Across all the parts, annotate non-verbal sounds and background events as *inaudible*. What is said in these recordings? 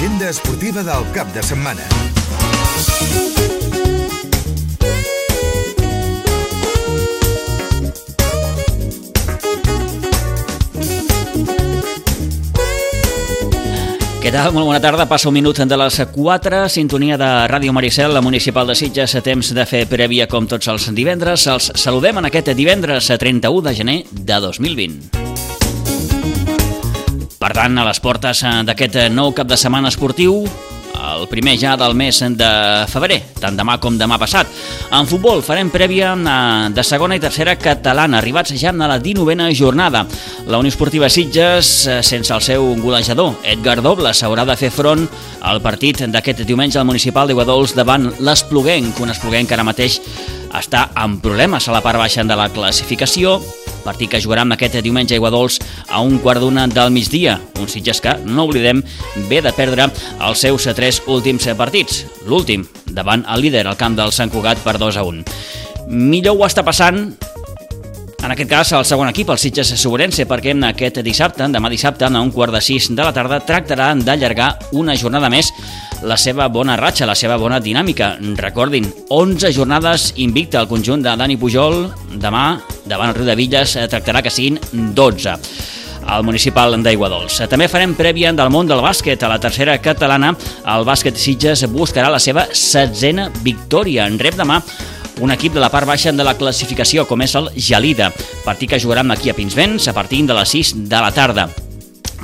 L'agenda esportiva del cap de setmana. Què tal? Molt bona tarda. Passa un minut de les 4, sintonia de Ràdio Maricel, la municipal de Sitges, a temps de fer prèvia com tots els divendres. Els saludem en aquest divendres 31 de gener de 2020. Per tant, a les portes d'aquest nou cap de setmana esportiu, el primer ja del mes de febrer, tant demà com demà passat. En futbol farem prèvia eh, de segona i tercera catalana, arribats ja a la 19a jornada. La Unió Esportiva Sitges, eh, sense el seu golejador, Edgar Dobles, haurà de fer front al partit d'aquest diumenge al municipal de Guadols davant l'Espluguenc, un Espluguenc que ara mateix està amb problemes a la part baixa de la classificació, partit que jugarà amb aquest diumenge a Iguadols a un quart d'una del migdia. Un Sitges que, no oblidem, ve de perdre els seus tres últims partits. L'últim, davant el líder al camp del Sant Cugat per 2 a 1. Millor ho està passant en aquest cas, el segon equip, el Sitges Sobrense, perquè aquest dissabte, demà dissabte, a un quart de sis de la tarda, tractarà d'allargar una jornada més la seva bona ratxa, la seva bona dinàmica. Recordin, 11 jornades invicta al conjunt de Dani Pujol. Demà, davant el Riu de Villes, eh, tractarà que siguin 12 al municipal d'Aiguadols. També farem prèvia del món del bàsquet. A la tercera catalana, el bàsquet Sitges buscarà la seva setzena victòria. En rep demà un equip de la part baixa de la classificació, com és el Gelida, partit que jugaran aquí a Pinsbens a partir de les 6 de la tarda.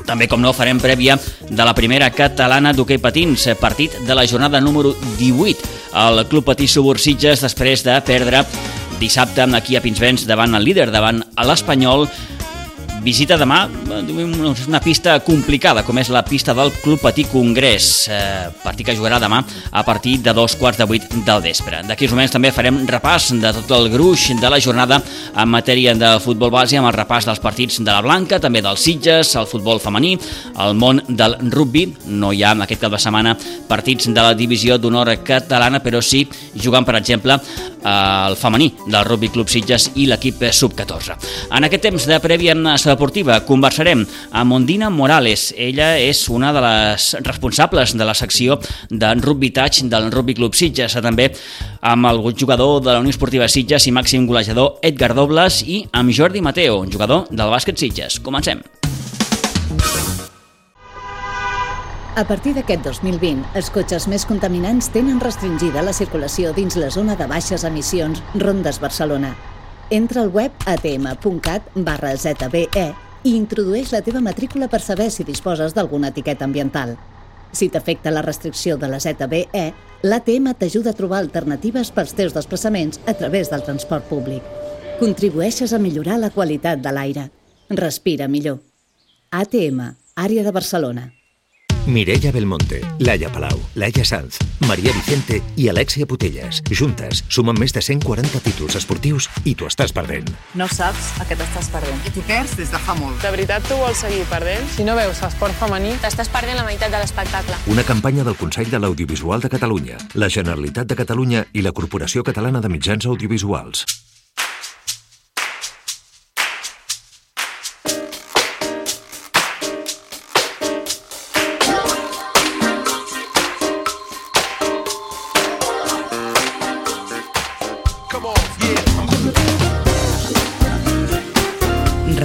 També, com no, farem prèvia de la primera catalana d'hoquei patins, partit de la jornada número 18. El Club Patí Subursitges, després de perdre dissabte aquí a Pinsbens davant el líder, davant l'Espanyol, visita demà una pista complicada, com és la pista del Club Patí Congrés, eh, partit que jugarà demà a partir de dos quarts de vuit del vespre. D'aquí uns moments també farem repàs de tot el gruix de la jornada en matèria de futbol base, amb el repàs dels partits de la Blanca, també dels Sitges, el futbol femení, el món del rugby. No hi ha aquest cap de setmana partits de la divisió d'honor catalana, però sí jugant, per exemple, el femení del Rugby Club Sitges i l'equip sub-14. En aquest temps de prèvia en deportiva conversarem amb Mondina Morales. Ella és una de les responsables de la secció de Rugby Touch del Rugby Club Sitges, també amb el jugador de la Unió Esportiva Sitges i màxim golejador Edgar Dobles i amb Jordi Mateo, jugador del bàsquet Sitges. Comencem. A partir d'aquest 2020, els cotxes més contaminants tenen restringida la circulació dins la zona de baixes emissions Rondes Barcelona. Entra al web atm.cat barra ZBE i introdueix la teva matrícula per saber si disposes d'alguna etiqueta ambiental. Si t'afecta la restricció de la ZBE, l'ATM t'ajuda a trobar alternatives pels teus desplaçaments a través del transport públic. Contribueixes a millorar la qualitat de l'aire. Respira millor. ATM, àrea de Barcelona. Mireia Belmonte, Laia Palau, Laia Sanz, Maria Vicente i Alexia Putelles. Juntes sumen més de 140 títols esportius i tu estàs perdent. No saps a què t'estàs perdent. I t'hi perds des de fa molt. De veritat tu vols seguir perdent? Si no veus esport femení... T'estàs perdent la meitat de l'espectacle. Una campanya del Consell de l'Audiovisual de Catalunya, la Generalitat de Catalunya i la Corporació Catalana de Mitjans Audiovisuals.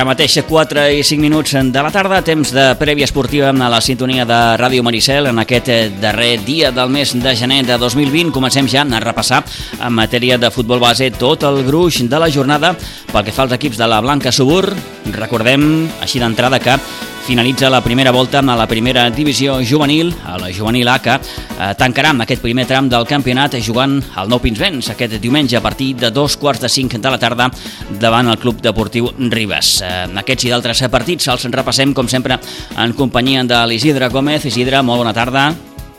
Ara mateix 4 i 5 minuts de la tarda, temps de prèvia esportiva a la sintonia de Ràdio Maricel en aquest darrer dia del mes de gener de 2020. Comencem ja a repassar en matèria de futbol base tot el gruix de la jornada pel que fa als equips de la Blanca Subur. Recordem així d'entrada que finalitza la primera volta a la primera divisió juvenil, a la juvenil A, que eh, tancarà aquest primer tram del campionat jugant al Nou Pinsbens aquest diumenge a partir de dos quarts de cinc de la tarda davant el Club Deportiu Ribes. Eh, aquests i d'altres partits els repassem, com sempre, en companyia de l'Isidre Gómez. Isidre, molt bona tarda.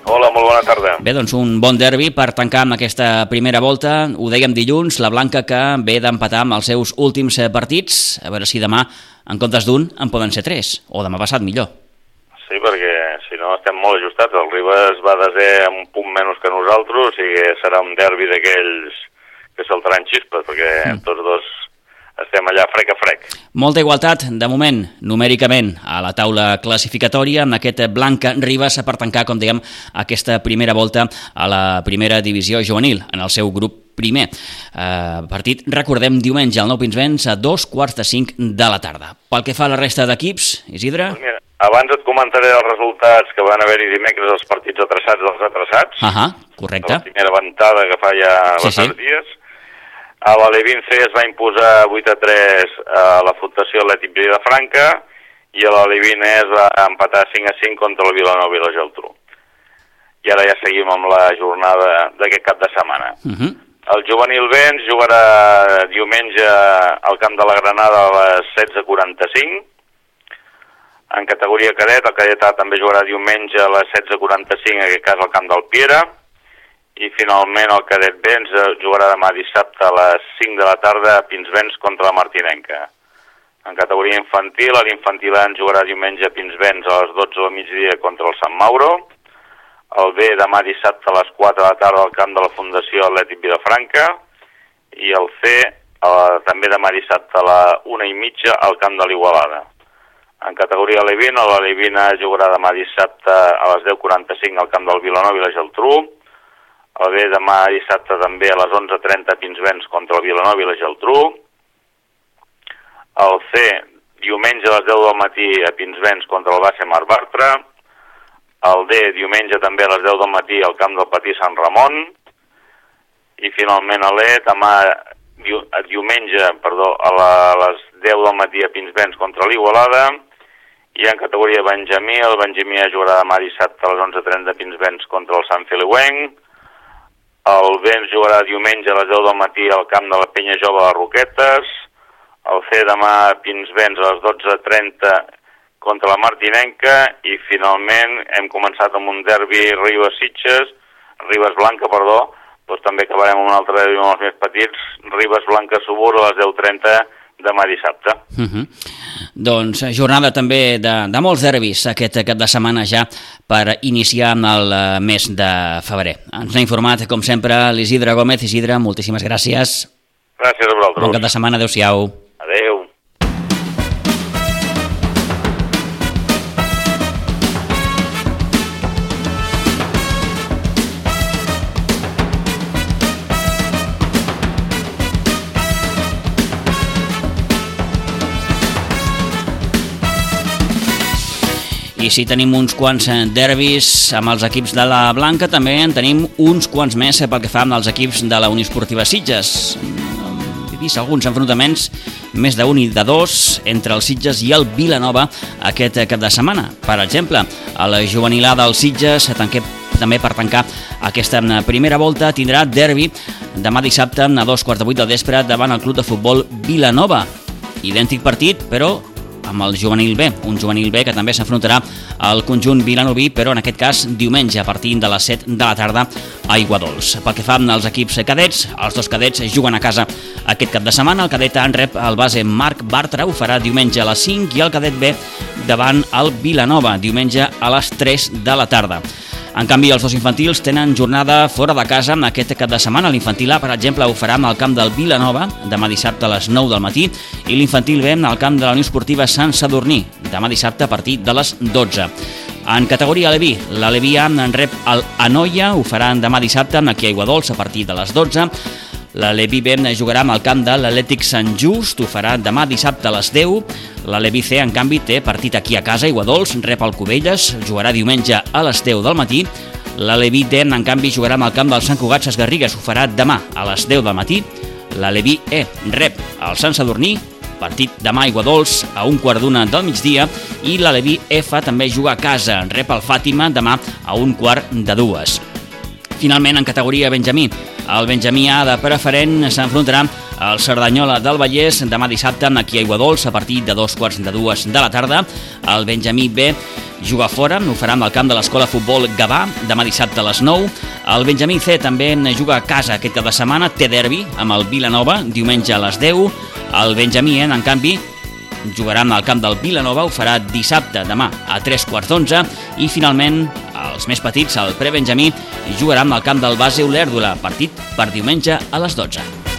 Hola, molt bona tarda. Bé, doncs un bon derbi per tancar amb aquesta primera volta. Ho dèiem dilluns, la Blanca que ve d'empatar amb els seus últims eh, partits. A veure si demà, en comptes d'un, en poden ser tres. O demà passat, millor. Sí, perquè si no estem molt ajustats. El Ribes va desè amb un punt menys que nosaltres, o sigui, serà un derbi d'aquells que saltaran xispes, perquè mm. tots dos estem allà frec a frec. Molta igualtat, de moment, numèricament, a la taula classificatòria, amb aquest Blanca Ribas per tancar, com dèiem, aquesta primera volta a la primera divisió juvenil, en el seu grup primer. Eh, partit, recordem, diumenge al Nou Pinsbens a dos quarts de cinc de la tarda. Pel que fa a la resta d'equips, Isidre... Pues mira, abans et comentaré els resultats que van haver-hi dimecres els partits atreçats dels atreçats. Ahà, correcte. La primera ventada que fa ja sí, bastants sí. dies a l'Alevin C es va imposar 8 a 3 a la Fundació Atlètic de Franca i a l'Alevin E es va empatar 5 a 5 contra el Vilanova i la Geltrú. I ara ja seguim amb la jornada d'aquest cap de setmana. Uh -huh. El juvenil B ens jugarà diumenge al camp de la Granada a les 16.45. En categoria cadet, el cadet A també jugarà diumenge a les 16.45, en aquest cas al camp del Piera i finalment el cadet Vents jugarà demà dissabte a les 5 de la tarda a Pinsbens contra la Martinenca. En categoria infantil, l'infantil en jugarà diumenge a Pinsbens a les 12 del migdia contra el Sant Mauro. El B demà dissabte a les 4 de la tarda al camp de la Fundació Atlètic Vilafranca. I el C eh, també demà dissabte a la 1 i mitja al camp de l'Igualada. En categoria Levina, la Levina jugarà demà dissabte a les 10.45 al camp del Vilanova i la Geltrú el B demà dissabte també a les 11.30 Pinsbens contra el Vilanova i la Geltrú. El C diumenge a les 10 del matí a Pinsbens contra el Base Mar Bartra. El D diumenge també a les 10 del matí al camp del Patí Sant Ramon. I finalment l'E demà diumenge perdó, a, a les 10 del matí a Pinsbens contra l'Igualada i en categoria Benjamí, el Benjamí jugarà demà dissabte a les 11.30 Pinsbens contra el Sant Feliuenc el Vents jugarà diumenge a les 10 del matí al camp de la Penya Jove de Roquetes. El C demà a Pinsbens a les 12.30 contra la Martinenca i finalment hem començat amb un derbi Ribes-Sitges, Ribes-Blanca, perdó, doncs també acabarem amb un altre derbi amb els més petits, Ribes-Blanca-Subur a les 10.30 demà dissabte. Uh -huh. Doncs jornada també de, de molts derbis aquest cap de setmana ja per iniciar el eh, mes de febrer. Ens ha informat, com sempre, l'Isidre Gómez. Isidre, moltíssimes gràcies. Gràcies a vosaltres. Bon cap de setmana, adeu-siau. I si tenim uns quants eh, derbis amb els equips de la Blanca, també en tenim uns quants més eh, pel que fa amb els equips de la Unió Esportiva Sitges. He vist alguns enfrontaments, més d'un i de dos, entre els Sitges i el Vilanova aquest eh, cap de setmana. Per exemple, a la juvenilada del Sitges tanquem també per tancar aquesta primera volta tindrà derbi demà dissabte a dos quarts de vuit del vespre davant el club de futbol Vilanova. Idèntic partit, però amb el juvenil B, un juvenil B que també s'enfrontarà al conjunt vilanoví, però en aquest cas diumenge a partir de les 7 de la tarda a Iguadols. Pel que fa als equips cadets, els dos cadets juguen a casa aquest cap de setmana. El cadet en rep el base Marc Bartra, ho farà diumenge a les 5 i el cadet B davant el Vilanova, diumenge a les 3 de la tarda. En canvi, els dos infantils tenen jornada fora de casa aquest cap de setmana. L'infantil A, per exemple, ho farà al camp del Vilanova demà dissabte a les 9 del matí i l'infantil B al camp de la Unió Esportiva Sant Sadurní demà dissabte a partir de les 12. En categoria Levi, la Levi A en rep el Anoia, ho faran demà dissabte aquí a Iguadols a partir de les 12. La Levi B jugarà amb el camp de l'Atlètic Sant Just, ho farà demà dissabte a les 10. La Levi C, en canvi, té partit aquí a casa, Iguadols, rep el Cubelles, jugarà diumenge a les 10 del matí. La Levi D, en canvi, jugarà amb el camp del Sant Cugat Ses Garrigues, ho farà demà a les 10 del matí. La Levi E rep el Sant Sadurní, partit demà a Iguadols a un quart d'una del migdia i la Levi F també juga a casa, rep el Fàtima demà a un quart de dues. Finalment, en categoria Benjamí, el Benjamí A de preferent s'enfrontarà el Cerdanyola del Vallès demà dissabte aquí a Iguadols a partir de dos quarts de dues de la tarda. El Benjamí B juga fora, ho farà amb el camp de l'Escola Futbol Gavà demà dissabte a les 9. El Benjamí C també juga a casa aquest cap de setmana, té derbi amb el Vilanova diumenge a les 10. El Benjamí, en, en canvi, jugarà al camp del Vilanova, ho farà dissabte, demà, a 3 quarts d'onze, i finalment els més petits, el pre-Benjamí, jugaran al camp del base Olèrdula, partit per diumenge a les 12.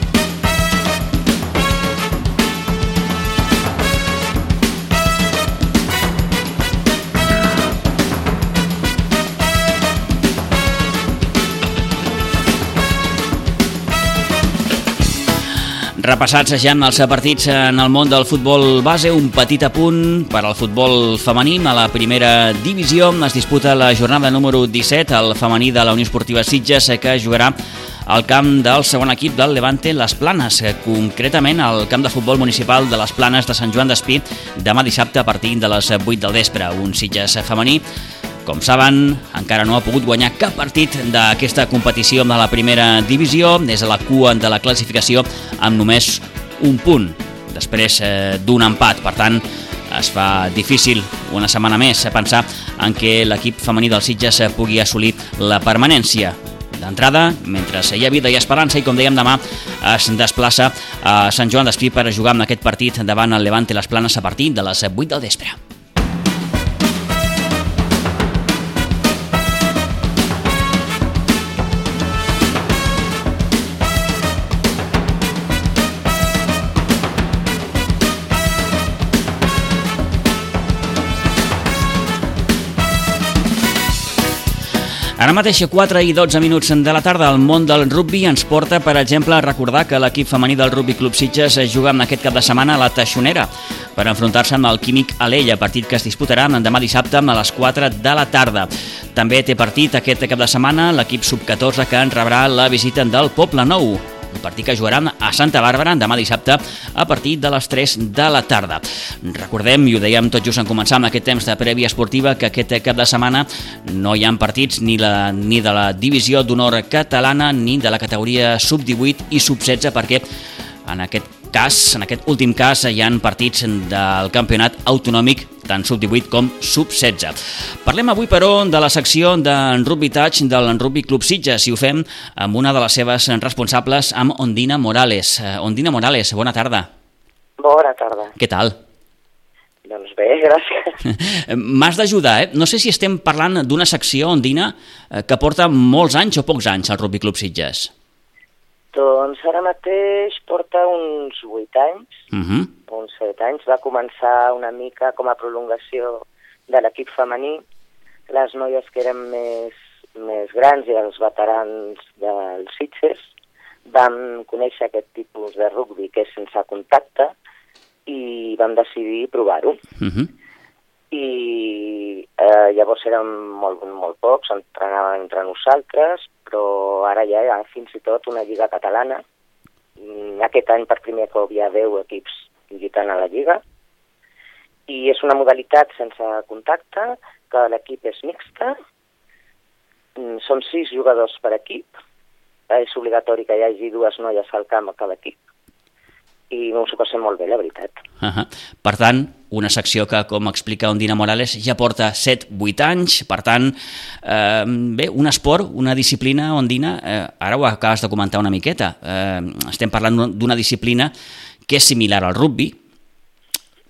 Repassats ja els partits en el món del futbol base, un petit apunt per al futbol femení. A la primera divisió es disputa la jornada número 17, el femení de la Unió Esportiva Sitges, que jugarà al camp del segon equip del Levante Les Planes, concretament al camp de futbol municipal de les Planes de Sant Joan d'Espí, demà dissabte a partir de les 8 del vespre. Un Sitges femení com saben, encara no ha pogut guanyar cap partit d'aquesta competició de la primera divisió, és a la cua de la classificació amb només un punt, després eh, d'un empat. Per tant, es fa difícil una setmana més pensar en què l'equip femení del Sitges pugui assolir la permanència. D'entrada, mentre hi ha vida i esperança i com dèiem demà es desplaça a Sant Joan d'Espí per jugar en aquest partit davant el Levante les Planes a partir de les 8 del vespre. Ara mateix a 4 i 12 minuts de la tarda el món del rugby ens porta, per exemple, a recordar que l'equip femení del Rugby Club Sitges juga en aquest cap de setmana a la Taixonera per enfrontar-se amb el Químic Alella, partit que es disputarà demà dissabte a les 4 de la tarda. També té partit aquest cap de setmana l'equip sub-14 que en rebrà la visita del Poble Nou un partit que jugaran a Santa Bàrbara demà dissabte a partir de les 3 de la tarda. Recordem, i ho dèiem tot just en començar amb aquest temps de prèvia esportiva, que aquest cap de setmana no hi ha partits ni, la, ni de la divisió d'honor catalana ni de la categoria sub-18 i sub-16 perquè en aquest cas, en aquest últim cas, hi han partits del campionat autonòmic tant sub-18 com sub-16. Parlem avui, però, de la secció d'en Rugby Touch del Rugby Club Sitges i ho fem amb una de les seves responsables, amb Ondina Morales. Eh, Ondina Morales, bona tarda. Bona tarda. Què tal? Doncs bé, gràcies. *laughs* M'has d'ajudar, eh? No sé si estem parlant d'una secció, Ondina, eh, que porta molts anys o pocs anys al Rugby Club Sitges. Doncs ara mateix porta uns 8 anys, uh mhm. -huh. uns 7 anys. Va començar una mica com a prolongació de l'equip femení. Les noies que eren més, més grans i els veterans dels Sitges vam conèixer aquest tipus de rugby que és sense contacte i vam decidir provar-ho. Uh mhm. -huh. I eh, llavors érem molt, molt pocs, entrenàvem entre nosaltres, però ara ja hi ha fins i tot una lliga catalana. Mm, aquest any per primer cop hi ha 10 equips lluitant a la lliga. I és una modalitat sense contacte, que l'equip és mixta, mm, són sis jugadors per equip, és obligatori que hi hagi dues noies al camp a cada equip i m'ho passem molt bé, la veritat. Uh -huh. Per tant, una secció que, com explica Ondina Morales, ja porta 7-8 anys, per tant, eh, bé, un esport, una disciplina, Ondina, eh, ara ho acabes de comentar una miqueta, eh, estem parlant d'una disciplina que és similar al rugby,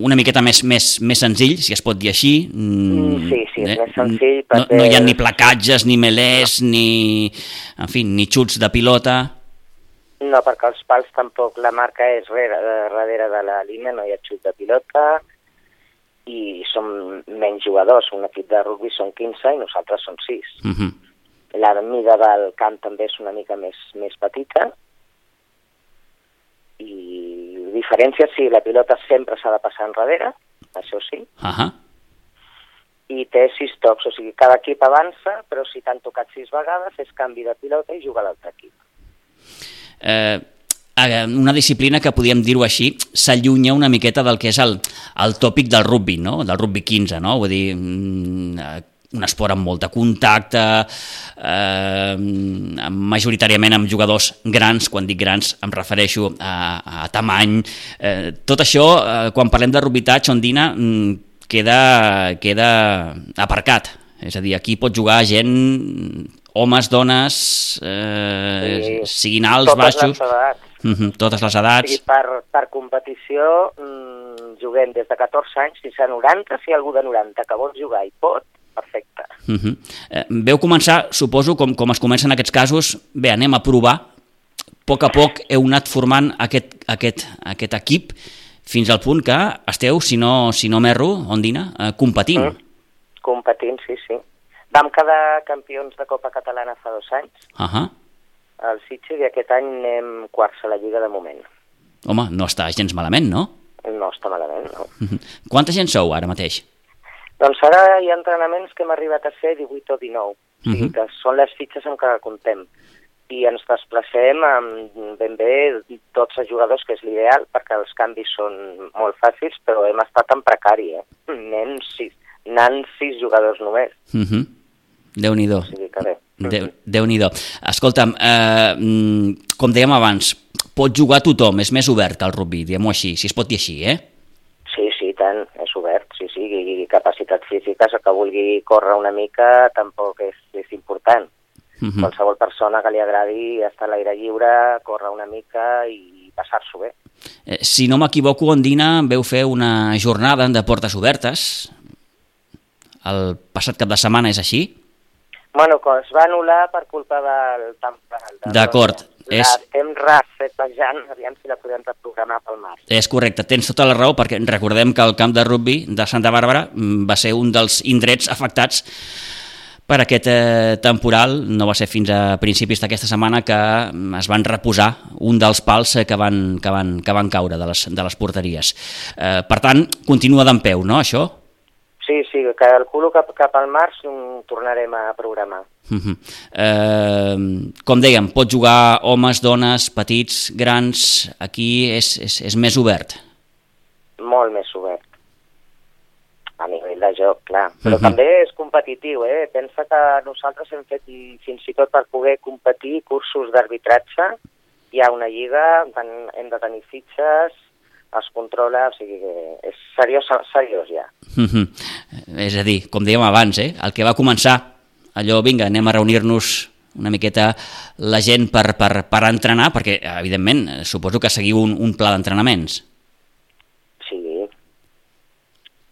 una miqueta més, més, més senzill, si es pot dir així. Mm, sí, sí, és eh? més senzill perquè... No, no hi ha ni placatges, ni melers, ni, en fi, ni xuts de pilota... No, perquè els pals tampoc, la marca és rere, darrere de la línia, no hi ha xut de pilota i som menys jugadors. Un equip de rugby són 15 i nosaltres som 6. Uh -huh. La mida del camp també és una mica més, més petita i diferència sí, la pilota sempre s'ha de passar enrere, això sí, uh -huh. i té sis tocs, o sigui, cada equip avança, però si t'han tocat sis vegades és canvi de pilota i juga l'altre equip eh, una disciplina que, podríem dir-ho així, s'allunya una miqueta del que és el, el tòpic del rugby, no? del rugby 15, no? Vull dir, mm, un esport amb molt de contacte, eh, majoritàriament amb jugadors grans, quan dic grans em refereixo a, a tamany. Eh, tot això, eh, quan parlem de rubitatge, Ondina, mm, queda, queda aparcat. És a dir, aquí pot jugar gent, homes, dones, eh, sí, siguin alts, totes baixos... Les edats. Mm -hmm, totes les edats. O sigui, per, per competició mm, juguem des de 14 anys fins a 90, si algú de 90 que vol jugar i pot, perfecte. Uh -huh. eh, veu començar, suposo, com, com es comença en aquests casos, bé, anem a provar, a poc a poc heu anat formant aquest, aquest, aquest equip fins al punt que esteu, si no, si no m'erro, Ondina, eh, competint. Mm. Competint, sí, sí. Vam quedar campions de Copa Catalana fa dos anys. Uh -huh al Sitges i aquest any anem quarts a la Lliga de moment. Home, no està gens malament, no? No està malament, no. *laughs* Quanta gent sou ara mateix? Doncs ara hi ha entrenaments que hem arribat a ser 18 o 19, uh -huh. que són les fitxes amb què contem. I ens desplacem amb ben bé tots els jugadors, que és l'ideal, perquè els canvis són molt fàcils, però hem estat en precari, eh? Anem sis, anant sis jugadors només. Uh -huh. Déu-n'hi-do. O sigui que bé. Déu, déu nhi Escolta'm, eh, mm, com dèiem abans, pot jugar tothom, és més obert que el rugby, diguem-ho així, si es pot dir així, eh? Sí, sí, tant, és obert, sí, sí, i capacitat física, que vulgui córrer una mica tampoc és, és important. Uh mhm. -huh. Qualsevol persona que li agradi estar a l'aire lliure, córrer una mica i passar-s'ho bé. Eh, si no m'equivoco, Ondina, veu fer una jornada de portes obertes el passat cap de setmana, és així? Bueno, que es va anul·lar per culpa del temporal. D'acord. És... Estem raffetejant, aviam si la podem reprogramar pel març. És correcte, tens tota la raó, perquè recordem que el camp de rugby de Santa Bàrbara mm, va ser un dels indrets afectats per aquest eh, temporal. No va ser fins a principis d'aquesta setmana que mm, es van reposar un dels pals eh, que, van, que, van, que van caure de les, de les porteries. Eh, per tant, continua d'en peu, no, això? Sí, sí, calculo que cap al març tornarem a programar. Uh -huh. eh, com dèiem, pot jugar homes, dones, petits, grans, aquí és, és, és més obert? Molt més obert. A nivell de joc, clar. Però uh -huh. també és competitiu, eh? Pensa que nosaltres hem fet, fins i tot per poder competir, cursos d'arbitratge. Hi ha una lliga, hem de tenir fitxes, es controla, o sigui que és seriós, seriós ja. Mm -hmm. És a dir, com dèiem abans, eh, el que va començar, allò, vinga, anem a reunir-nos una miqueta la gent per, per, per entrenar, perquè, evidentment, suposo que seguiu un, un pla d'entrenaments. Sí.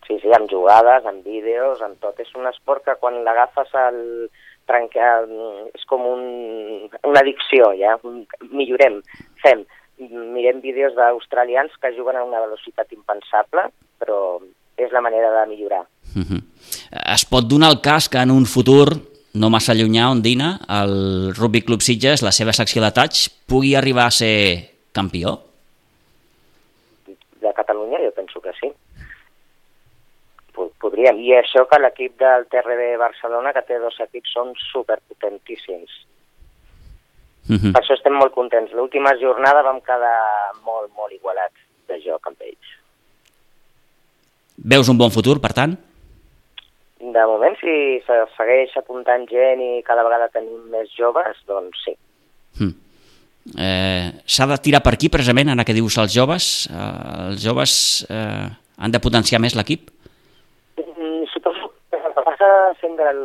Sí, sí, amb jugades, amb vídeos, amb tot. És un esport que quan l'agafes al trencar, és com un, una addicció, ja. Millorem, fem, mirem vídeos d'australians que juguen a una velocitat impensable, però és la manera de millorar. Uh -huh. Es pot donar el cas que en un futur no massa llunyà, Ondina, el Rugby Club Sitges, la seva secció de touch, pugui arribar a ser campió? De Catalunya jo penso que sí. Podríem. I això que l'equip del TRB Barcelona, que té dos equips, són superpotentíssims Uh -huh. Per això estem molt contents. L'última jornada vam quedar molt, molt igualats de joc amb ells. Veus un bon futur, per tant? De moment, si se segueix apuntant gent i cada vegada tenim més joves, doncs sí. Mm. Eh, S'ha de tirar per aquí, precisament, en què dius els joves? Eh, els joves eh, han de potenciar més l'equip? Mm, suposo que el sent el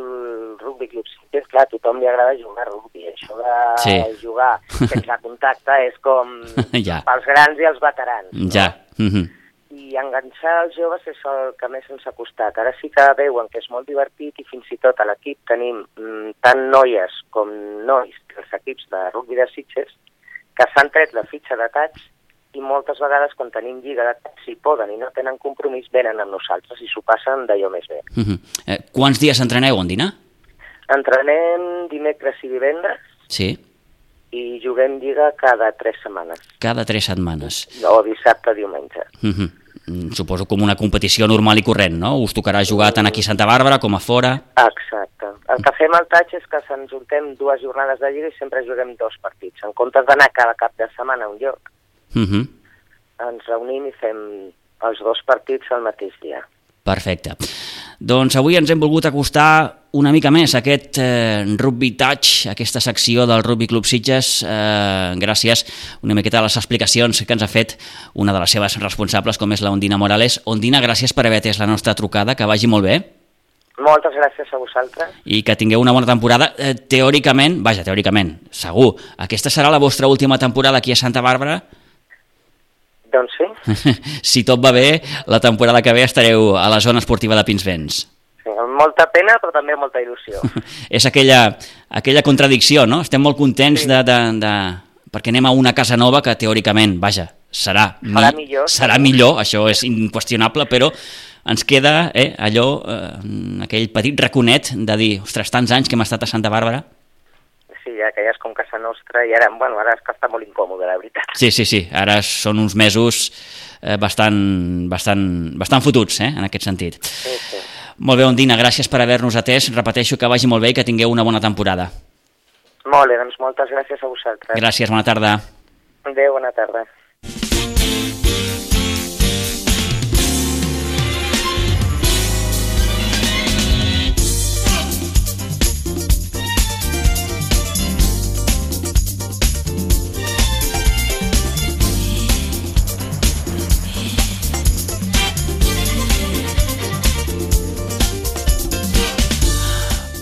rugby club, és clar, a tothom li agrada jugar a rugby, això de sí. jugar sense contacte és com *laughs* ja. pels grans i els veterans. No? Ja. Mm -hmm. I enganxar els joves és el que més ens ha costat. Ara sí que veuen que és molt divertit i fins i tot a l'equip tenim mm, tant noies com nois dels equips de rugby de Sitges que s'han tret la fitxa de tats i moltes vegades quan tenim lliga de tats, si poden i no tenen compromís, venen amb nosaltres i s'ho passen d'allò més bé. Mm -hmm. eh, quants dies entreneu, Ondina? Entrenem dimecres i divendres. Sí. I juguem lliga cada tres setmanes. Cada tres setmanes. O dissabte, diumenge. Uh -huh. Suposo com una competició normal i corrent, no? Us tocarà jugar tant aquí a Santa Bàrbara com a fora. Exacte. El que fem al Taig és que se'ns juntem dues jornades de lliga i sempre juguem dos partits. En comptes d'anar cada cap de setmana a un lloc, uh -huh. ens reunim i fem els dos partits al mateix dia. Perfecte. Doncs avui ens hem volgut acostar una mica més a aquest eh, Rugby Touch, aquesta secció del Rugby Club Sitges, eh, gràcies una miqueta a les explicacions que ens ha fet una de les seves responsables, com és la Ondina Morales. Ondina, gràcies per haver atès la nostra trucada, que vagi molt bé. Moltes gràcies a vosaltres. I que tingueu una bona temporada. Eh, teòricament, vaja, teòricament, segur, aquesta serà la vostra última temporada aquí a Santa Bàrbara? Doncs sí. *laughs* si tot va bé, la temporada que ve estareu a la zona esportiva de Pinsbens. Sí, amb molta pena, però també molta il·lusió. *laughs* és aquella, aquella contradicció, no? Estem molt contents sí. de, de, de... perquè anem a una casa nova que teòricament, vaja, serà, serà mi... millor. Serà millor, això és inqüestionable, però ens queda eh, allò, eh, aquell petit raconet de dir, ostres, tants anys que hem estat a Santa Bàrbara, sí, ja que ja és com casa nostra i ara, bueno, ara és que està molt incòmode, la veritat. Sí, sí, sí, ara són uns mesos eh, bastant, bastant, bastant fotuts, eh, en aquest sentit. Sí, sí. Molt bé, Ondina, gràcies per haver-nos atès. Repeteixo que vagi molt bé i que tingueu una bona temporada. Molt bé, doncs moltes gràcies a vosaltres. Gràcies, bona tarda. Adéu, bona tarda.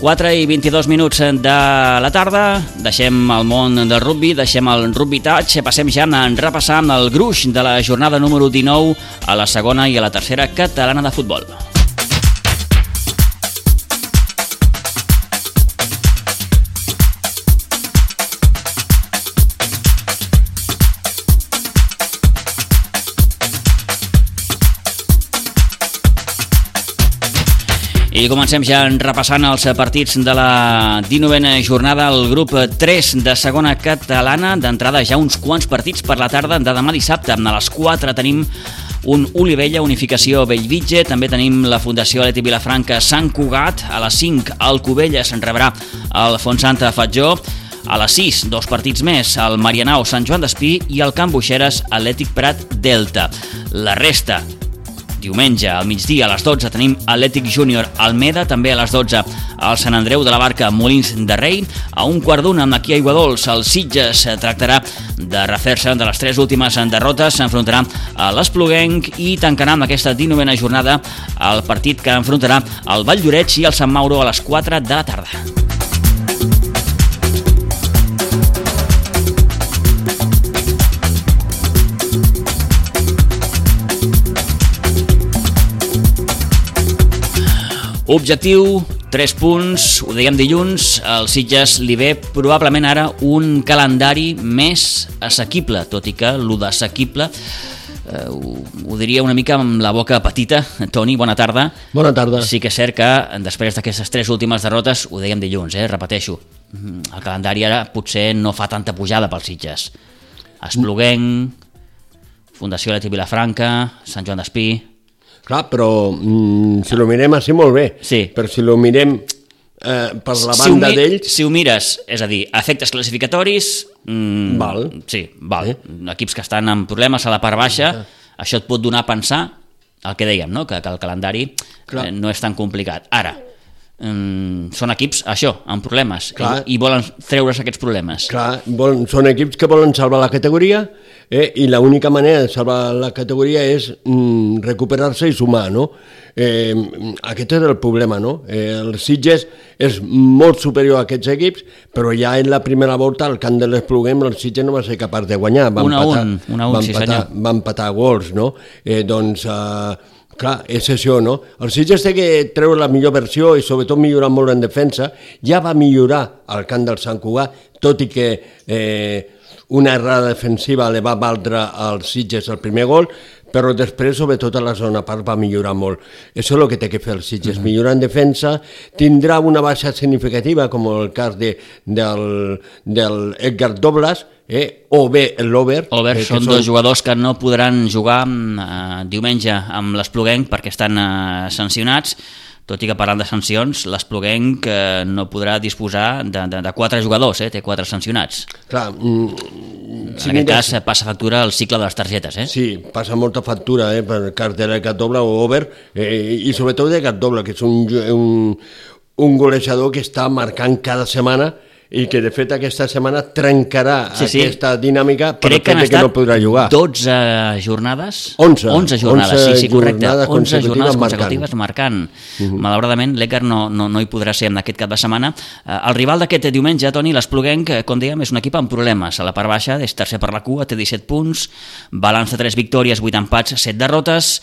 4 i 22 minuts de la tarda, deixem el món del rugby, deixem el rugby touch, passem ja a repassar el gruix de la jornada número 19 a la segona i a la tercera catalana de futbol. I comencem ja repassant els partits de la 19a jornada al grup 3 de segona catalana. D'entrada ja uns quants partits per la tarda de demà dissabte. A les 4 tenim un Olivella, Unificació Bellvitge, també tenim la Fundació Aleti Vilafranca Sant Cugat, a les 5 el Cubella se'n rebrà el Font Santa Fatjó, a les 6, dos partits més, el Marianao Sant Joan d'Espí i el Camp Buixeres Atlètic Prat Delta. La resta, Diumenge, al migdia, a les 12, tenim Atlètic Júnior Almeda, també a les 12 al Sant Andreu de la Barca Molins de Rei. A un quart d'una, amb aquí a Iguadols, el Sitges tractarà de refer-se de les tres últimes derrotes, s'enfrontarà a l'Espluguenc i tancarà amb aquesta 19a jornada el partit que enfrontarà el Vall Lloret i el Sant Mauro a les 4 de la tarda. Objectiu, 3 punts, ho dèiem dilluns, el Sitges li ve probablement ara un calendari més assequible, tot i que el d'assequible eh, ho, ho diria una mica amb la boca petita. Toni, bona tarda. Bona tarda. Sí que és cert que després d'aquestes tres últimes derrotes, ho dèiem dilluns, eh, repeteixo, el calendari ara potser no fa tanta pujada pels Sitges. Espluguenc, Fundació Leti Vilafranca, Sant Joan d'Espí... Clar, però mm, si lo mirem així molt bé. Sí. Però si lo mirem eh, per la si banda d'ells... Si ho mires, és a dir, efectes classificatoris... Mm, val. Sí, val. Eh? Equips que estan amb problemes a la part baixa, ah. això et pot donar a pensar el que dèiem, no? que, que el calendari eh, no és tan complicat. Ara, mm, són equips, això, amb problemes, Clar. i, i volen treure's aquests problemes. Clar, volen, són equips que volen salvar la categoria eh, i l'única manera de salvar la categoria és mm, recuperar-se i sumar, no? Eh, aquest és el problema, no? Eh, el Sitges és molt superior a aquests equips, però ja en la primera volta al camp de l'Espluguem el Sitges no va ser capaç de guanyar. Va una empatar, un, una un, va sí empatar, senyor. Va empatar gols, no? Eh, doncs... Eh, Clar, és això, no? El Sitges té que treure la millor versió i sobretot millorar molt en defensa. Ja va millorar al camp del Sant Cugat, tot i que eh, una errada defensiva li va valdre als Sitges el primer gol, però després, sobretot a la zona part, va millorar molt. Això és el que té que fer el Sitges, mm -hmm. millorar en defensa, tindrà una baixa significativa, com el cas de, del, del Edgar Doblas, eh? o bé l'Over. Over, eh, són, són dos jugadors que no podran jugar eh, diumenge amb l'Espluguenc perquè estan eh, sancionats, tot i que parlant de sancions, l'Espluguenc eh, no podrà disposar de, de, de quatre jugadors, eh? té quatre sancionats. Clar, mm, si en aquest cas passa factura el cicle de les targetes, eh? Sí, passa molta factura eh, per cartera de cat doble o over, eh, i sobretot de cat doble, que és un, un, un golejador que està marcant cada setmana i que de fet aquesta setmana trencarà sí, sí. aquesta dinàmica per Crec que, que no podrà jugar. 12 jornades? 11. 11 jornades, 11 sí, sí, correcte. 11 jornades consecutives marcant. marcant. Uh -huh. Malauradament, l'Ecar no, no, no hi podrà ser en aquest cap de setmana. Uh, el rival d'aquest diumenge, Toni, l'Espluguenc, com dèiem, és un equip amb problemes. A la part baixa, és tercer per la cua, té 17 punts, balanç de 3 victòries, 8 empats, 7 derrotes,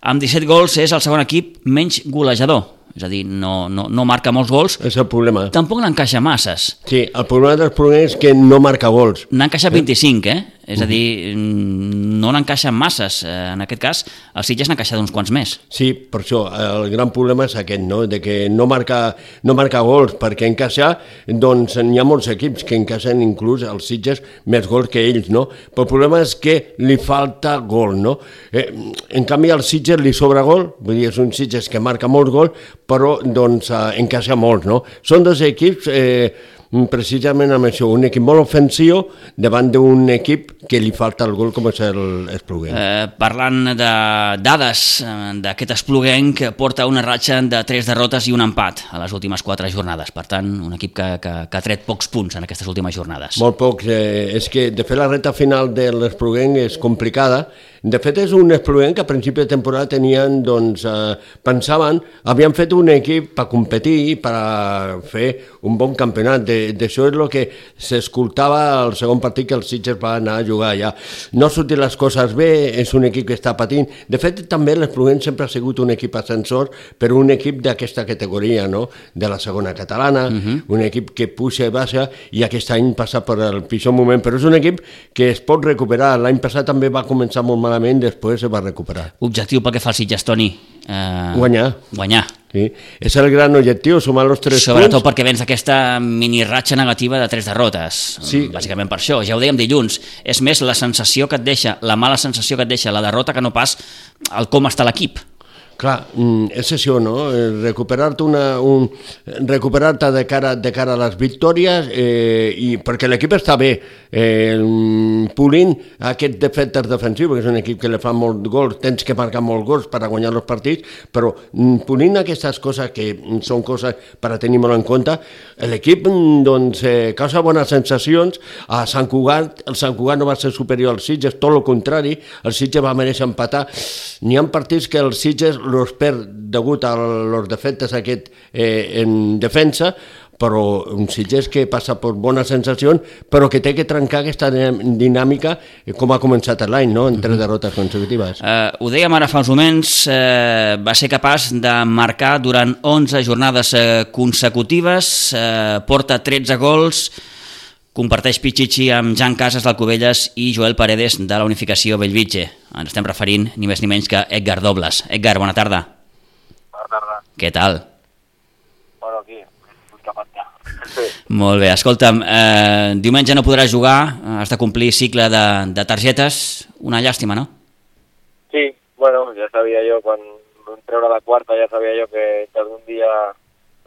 amb 17 gols és el segon equip menys golejador és a dir, no, no, no marca molts gols. És el problema. Tampoc n'encaixa masses. Sí, el problema dels problemes és que no marca gols. N'ha encaixat 25, eh? És a dir, no n'encaixen masses. Eh, en aquest cas, el Sitges n'ha encaixat uns quants més. Sí, per això, el gran problema és aquest, no? de que no marca, no marca gols, perquè encaixar, doncs n'hi ha molts equips que encaixen inclús els Sitges més gols que ells, no? Però el problema és que li falta gol, no? Eh, en canvi, al Sitges li sobra gol, vull dir, és un Sitges que marca molts gols, però doncs eh, encaixa molts, no? Són dos equips... Eh, Mm, precisament amb això, un equip molt ofensiu davant d'un equip que li falta el gol com és l'Espluguenc. Eh, parlant de dades eh, d'aquest Espluguenc, porta una ratxa de tres derrotes i un empat a les últimes quatre jornades. Per tant, un equip que, que, que ha tret pocs punts en aquestes últimes jornades. Molt pocs. Eh, és que, de fet, la reta final de l'Espluguenc és complicada. De fet, és un Espluguenc que a principi de temporada tenien, doncs, eh, pensaven, havien fet un equip per competir, per fer un bon campionat de d'això és el que s'escoltava al segon partit que el Sitges va anar a jugar allà. No ha sortit les coses bé, és un equip que està patint. De fet, també l'Espluguent sempre ha sigut un equip ascensor per un equip d'aquesta categoria, no? de la segona catalana, uh mhm. -huh. un equip que puja i baixa i aquest any passa per el pitjor moment, però és un equip que es pot recuperar. L'any passat també va començar molt malament, després es va recuperar. Objectiu pel que fa al Sitges, Toni? Eh... Guanyar. Guanyar. Sí. És el gran objectiu, sumar els tres Sobretot punts. perquè vens aquesta mini ratxa negativa de tres derrotes. Sí. Bàsicament per això. Ja ho dèiem dilluns. És més la sensació que et deixa, la mala sensació que et deixa la derrota que no pas el com està l'equip. Clar, mm, és això, no? Eh, recuperar-te un, recuperar de, cara, de cara a les victòries eh, i perquè l'equip està bé eh, polint aquest defectes defensius, perquè és un equip que li fa molt gols, tens que marcar molts gols per a guanyar els partits, però mm, polint aquestes coses que són coses per a tenir molt en compte, l'equip mm, doncs, eh, causa bones sensacions, a Sant Cugat, el Sant Cugat no va ser superior al Sitges, tot el contrari, el Sitges va mereixer empatar, n'hi ha partits que el Sitges los perd degut a los defectes aquest eh, en defensa, però un Sitges que passa per bones sensacions, però que té que trencar aquesta dinàmica eh, com ha començat l'any, no? en tres mhm. derrotes consecutives. Uh, ho dèiem ara fa uns moments, uh, va ser capaç de marcar durant 11 jornades uh, consecutives, uh, porta 13 gols, comparteix Pichichi amb Jan Casas d'Alcubelles i Joel Paredes de la Unificació Bellvitge. Ens estem referint ni més ni menys que Edgar Dobles. Edgar, bona tarda. Bona tarda. Què tal? Bueno, aquí, ja. *laughs* Molt bé, escolta'm, eh, diumenge no podràs jugar, has de complir cicle de, de targetes, una llàstima, no? Sí, bueno, ja sabia jo, quan vam treure la quarta ja sabia jo que cada un dia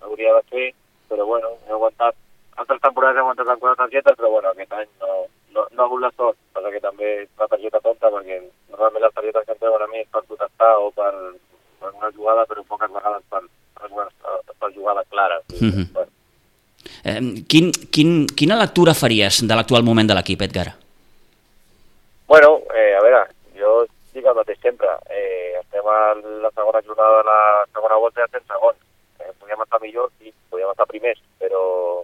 hauria de fer, però bueno, he aguantat altres temporades he aguantat algunes targetes, però bueno, aquest any no, no, no ha hagut la sort, perquè que també és una targeta tonta, perquè normalment les targetes que em treuen a mi és per protestar o per, per una jugada, però poques vegades per, per, per jugada clara. Mm -hmm. bueno. eh, quin, quin, quina lectura faries de l'actual moment de l'equip, Edgar? Bueno, eh, a veure, jo dic el mateix sempre. Eh, estem a la segona jornada de la segona volta i estem segons. Eh, podríem estar millor, sí, podríem estar primers, però,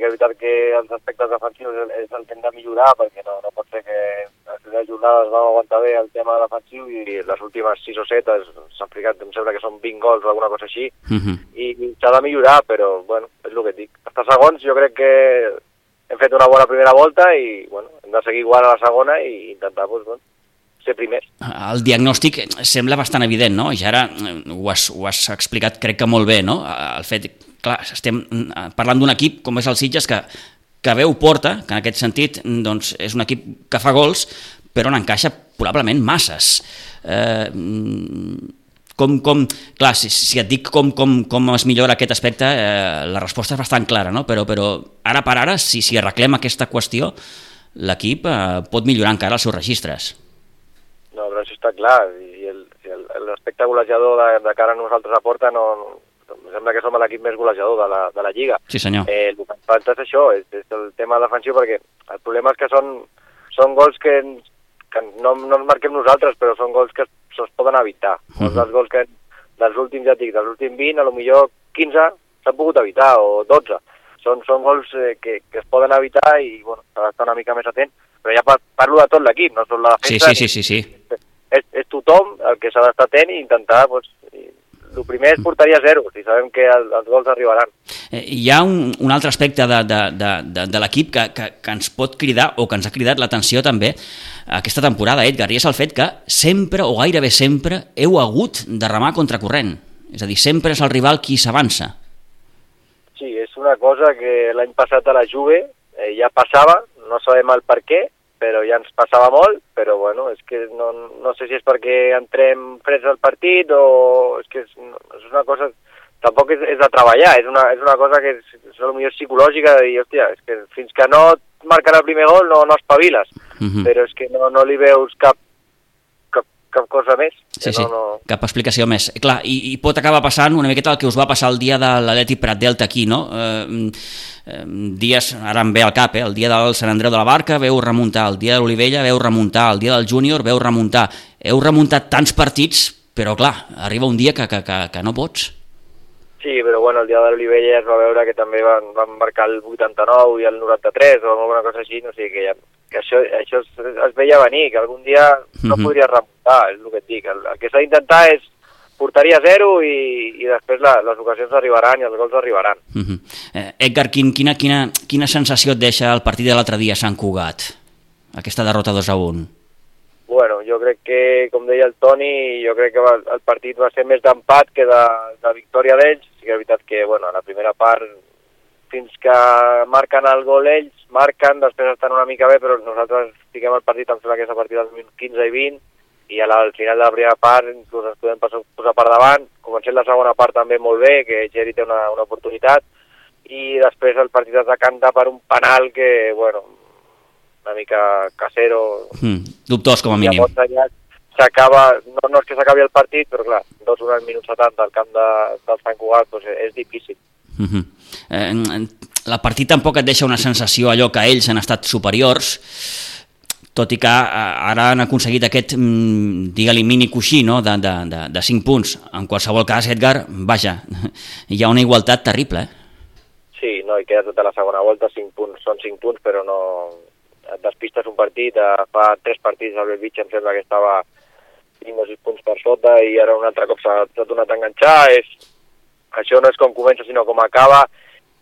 que és veritat que els aspectes defensius és el que hem de millorar, perquè no, no pot ser que les primeres jornades vam aguantar bé el tema defensiu i les últimes 6 o 7 s'han ficat, em sembla que són 20 gols o alguna cosa així, uh mhm. -huh. i s'ha de millorar, però, bueno, és el que dic. Hasta segons jo crec que hem fet una bona primera volta i, bueno, hem de seguir igual a la segona i intentar, doncs, bueno, ser primers. El diagnòstic sembla bastant evident, no? Ja ara eh, ho has, ho has explicat crec que molt bé, no? El fet clar, estem eh, parlant d'un equip com és el Sitges que, que veu porta, que en aquest sentit doncs, és un equip que fa gols, però n'encaixa probablement masses. Eh, com, com, clar, si, si et dic com, com, com es millora aquest aspecte, eh, la resposta és bastant clara, no? però, però ara per ara, si, si arreglem aquesta qüestió, l'equip eh, pot millorar encara els seus registres. No, però això està clar, i l'aspecte golejador de, de cara a nosaltres a porta no, em sembla que som l'equip més golejador de la, de la Lliga. Sí, senyor. Eh, el que ens falta és això, és, és el tema defensiu, perquè el problema és que són, són gols que, que no, no ens marquem nosaltres, però són gols que se'ls poden evitar. Uh -huh. Molts dels gols que dels últims, ja dic, dels últims 20, a lo millor 15 s'han pogut evitar, o 12. Són, són gols eh, que, que es poden evitar i, bueno, s'ha d'estar una mica més atent, però ja parlo de tot l'equip, no són la defensa. Sí, sí, sí, sí. sí. És, és tothom el que s'ha d'estar atent i intentar pues, el primer és portaria zero, si sabem que el, els gols arribaran. Eh, hi ha un, un altre aspecte de, de, de, de, de l'equip que, que, que ens pot cridar, o que ens ha cridat l'atenció també aquesta temporada, Edgar, i és el fet que sempre, o gairebé sempre, heu hagut de remar contracorrent. És a dir, sempre és el rival qui s'avança. Sí, és una cosa que l'any passat a la Juve eh, ja passava, no sabem el per què, però ja ens passava molt, però bueno, és que no, no sé si és perquè entrem freds al partit o és que és, és una cosa, tampoc és, és de treballar, és una, és una cosa que és, és millor psicològica de dir, hòstia, és que fins que no et marquen el primer gol no, no espaviles, uh mhm. -huh. però és que no, no li veus cap, cap cosa més. Sí, sí, no, no... cap explicació més. Clar, i, i pot acabar passant una miqueta el que us va passar el dia de l'Atleti Prat Delta aquí, no? Eh, eh, dies, ara em ve al cap, eh? el dia del Sant Andreu de la Barca veu remuntar, el dia de l'Olivella veu remuntar, el dia del Júnior veu remuntar. Heu remuntat tants partits, però clar, arriba un dia que, que, que, que no pots. Sí, però bueno, el dia de l'Olivella es va veure que també van, van marcar el 89 i el 93 o alguna cosa així, no sé, que ja que això, això es, es veia venir, que algun dia no mhm. podria remuntar, és el que et dic. El, el que s'ha d'intentar és portaria zero i, i després la, les ocasions arribaran i els gols arribaran. Uh mhm. -huh. eh, Edgar, quin, quina, quina, quina sensació et deixa el partit de l'altre dia a Sant Cugat? Aquesta derrota 2 a 1. Bueno, jo crec que, com deia el Toni, jo crec que va, el partit va ser més d'empat que de, de victòria d'ells. Sí que és veritat que, bueno, a la primera part, fins que marquen el gol ells, marquen, després estan una mica bé, però nosaltres fiquem el partit, em sembla que és a partir dels 15 i 20, i al final de la primera part inclús ens podem posar, posar per davant, comencem la segona part també molt bé, que Geri té una, una oportunitat, i després el partit es decanta per un penal que, bueno, una mica casero. Mm, dubtós, com a mínim. s'acaba, no, no és que s'acabi el partit, però clar, dos hores minuts 70 al camp de, del Sant Cugat, doncs és difícil. Mm -hmm. eh, el partit tampoc et deixa una sensació allò que ells han estat superiors, tot i que eh, ara han aconseguit aquest, mm, digue-li, mini coixí no? de, de, de, de 5 punts. En qualsevol cas, Edgar, vaja, *laughs* hi ha una igualtat terrible. Eh? Sí, no, i queda tota la segona volta, 5 punts, són 5 punts, però no... Et despistes un partit, eh, fa 3 partits el Belvitge em sembla que estava 5 o 6 punts per sota i ara un altre cop s'ha tornat a enganxar. És... Això no és com comença, sinó com acaba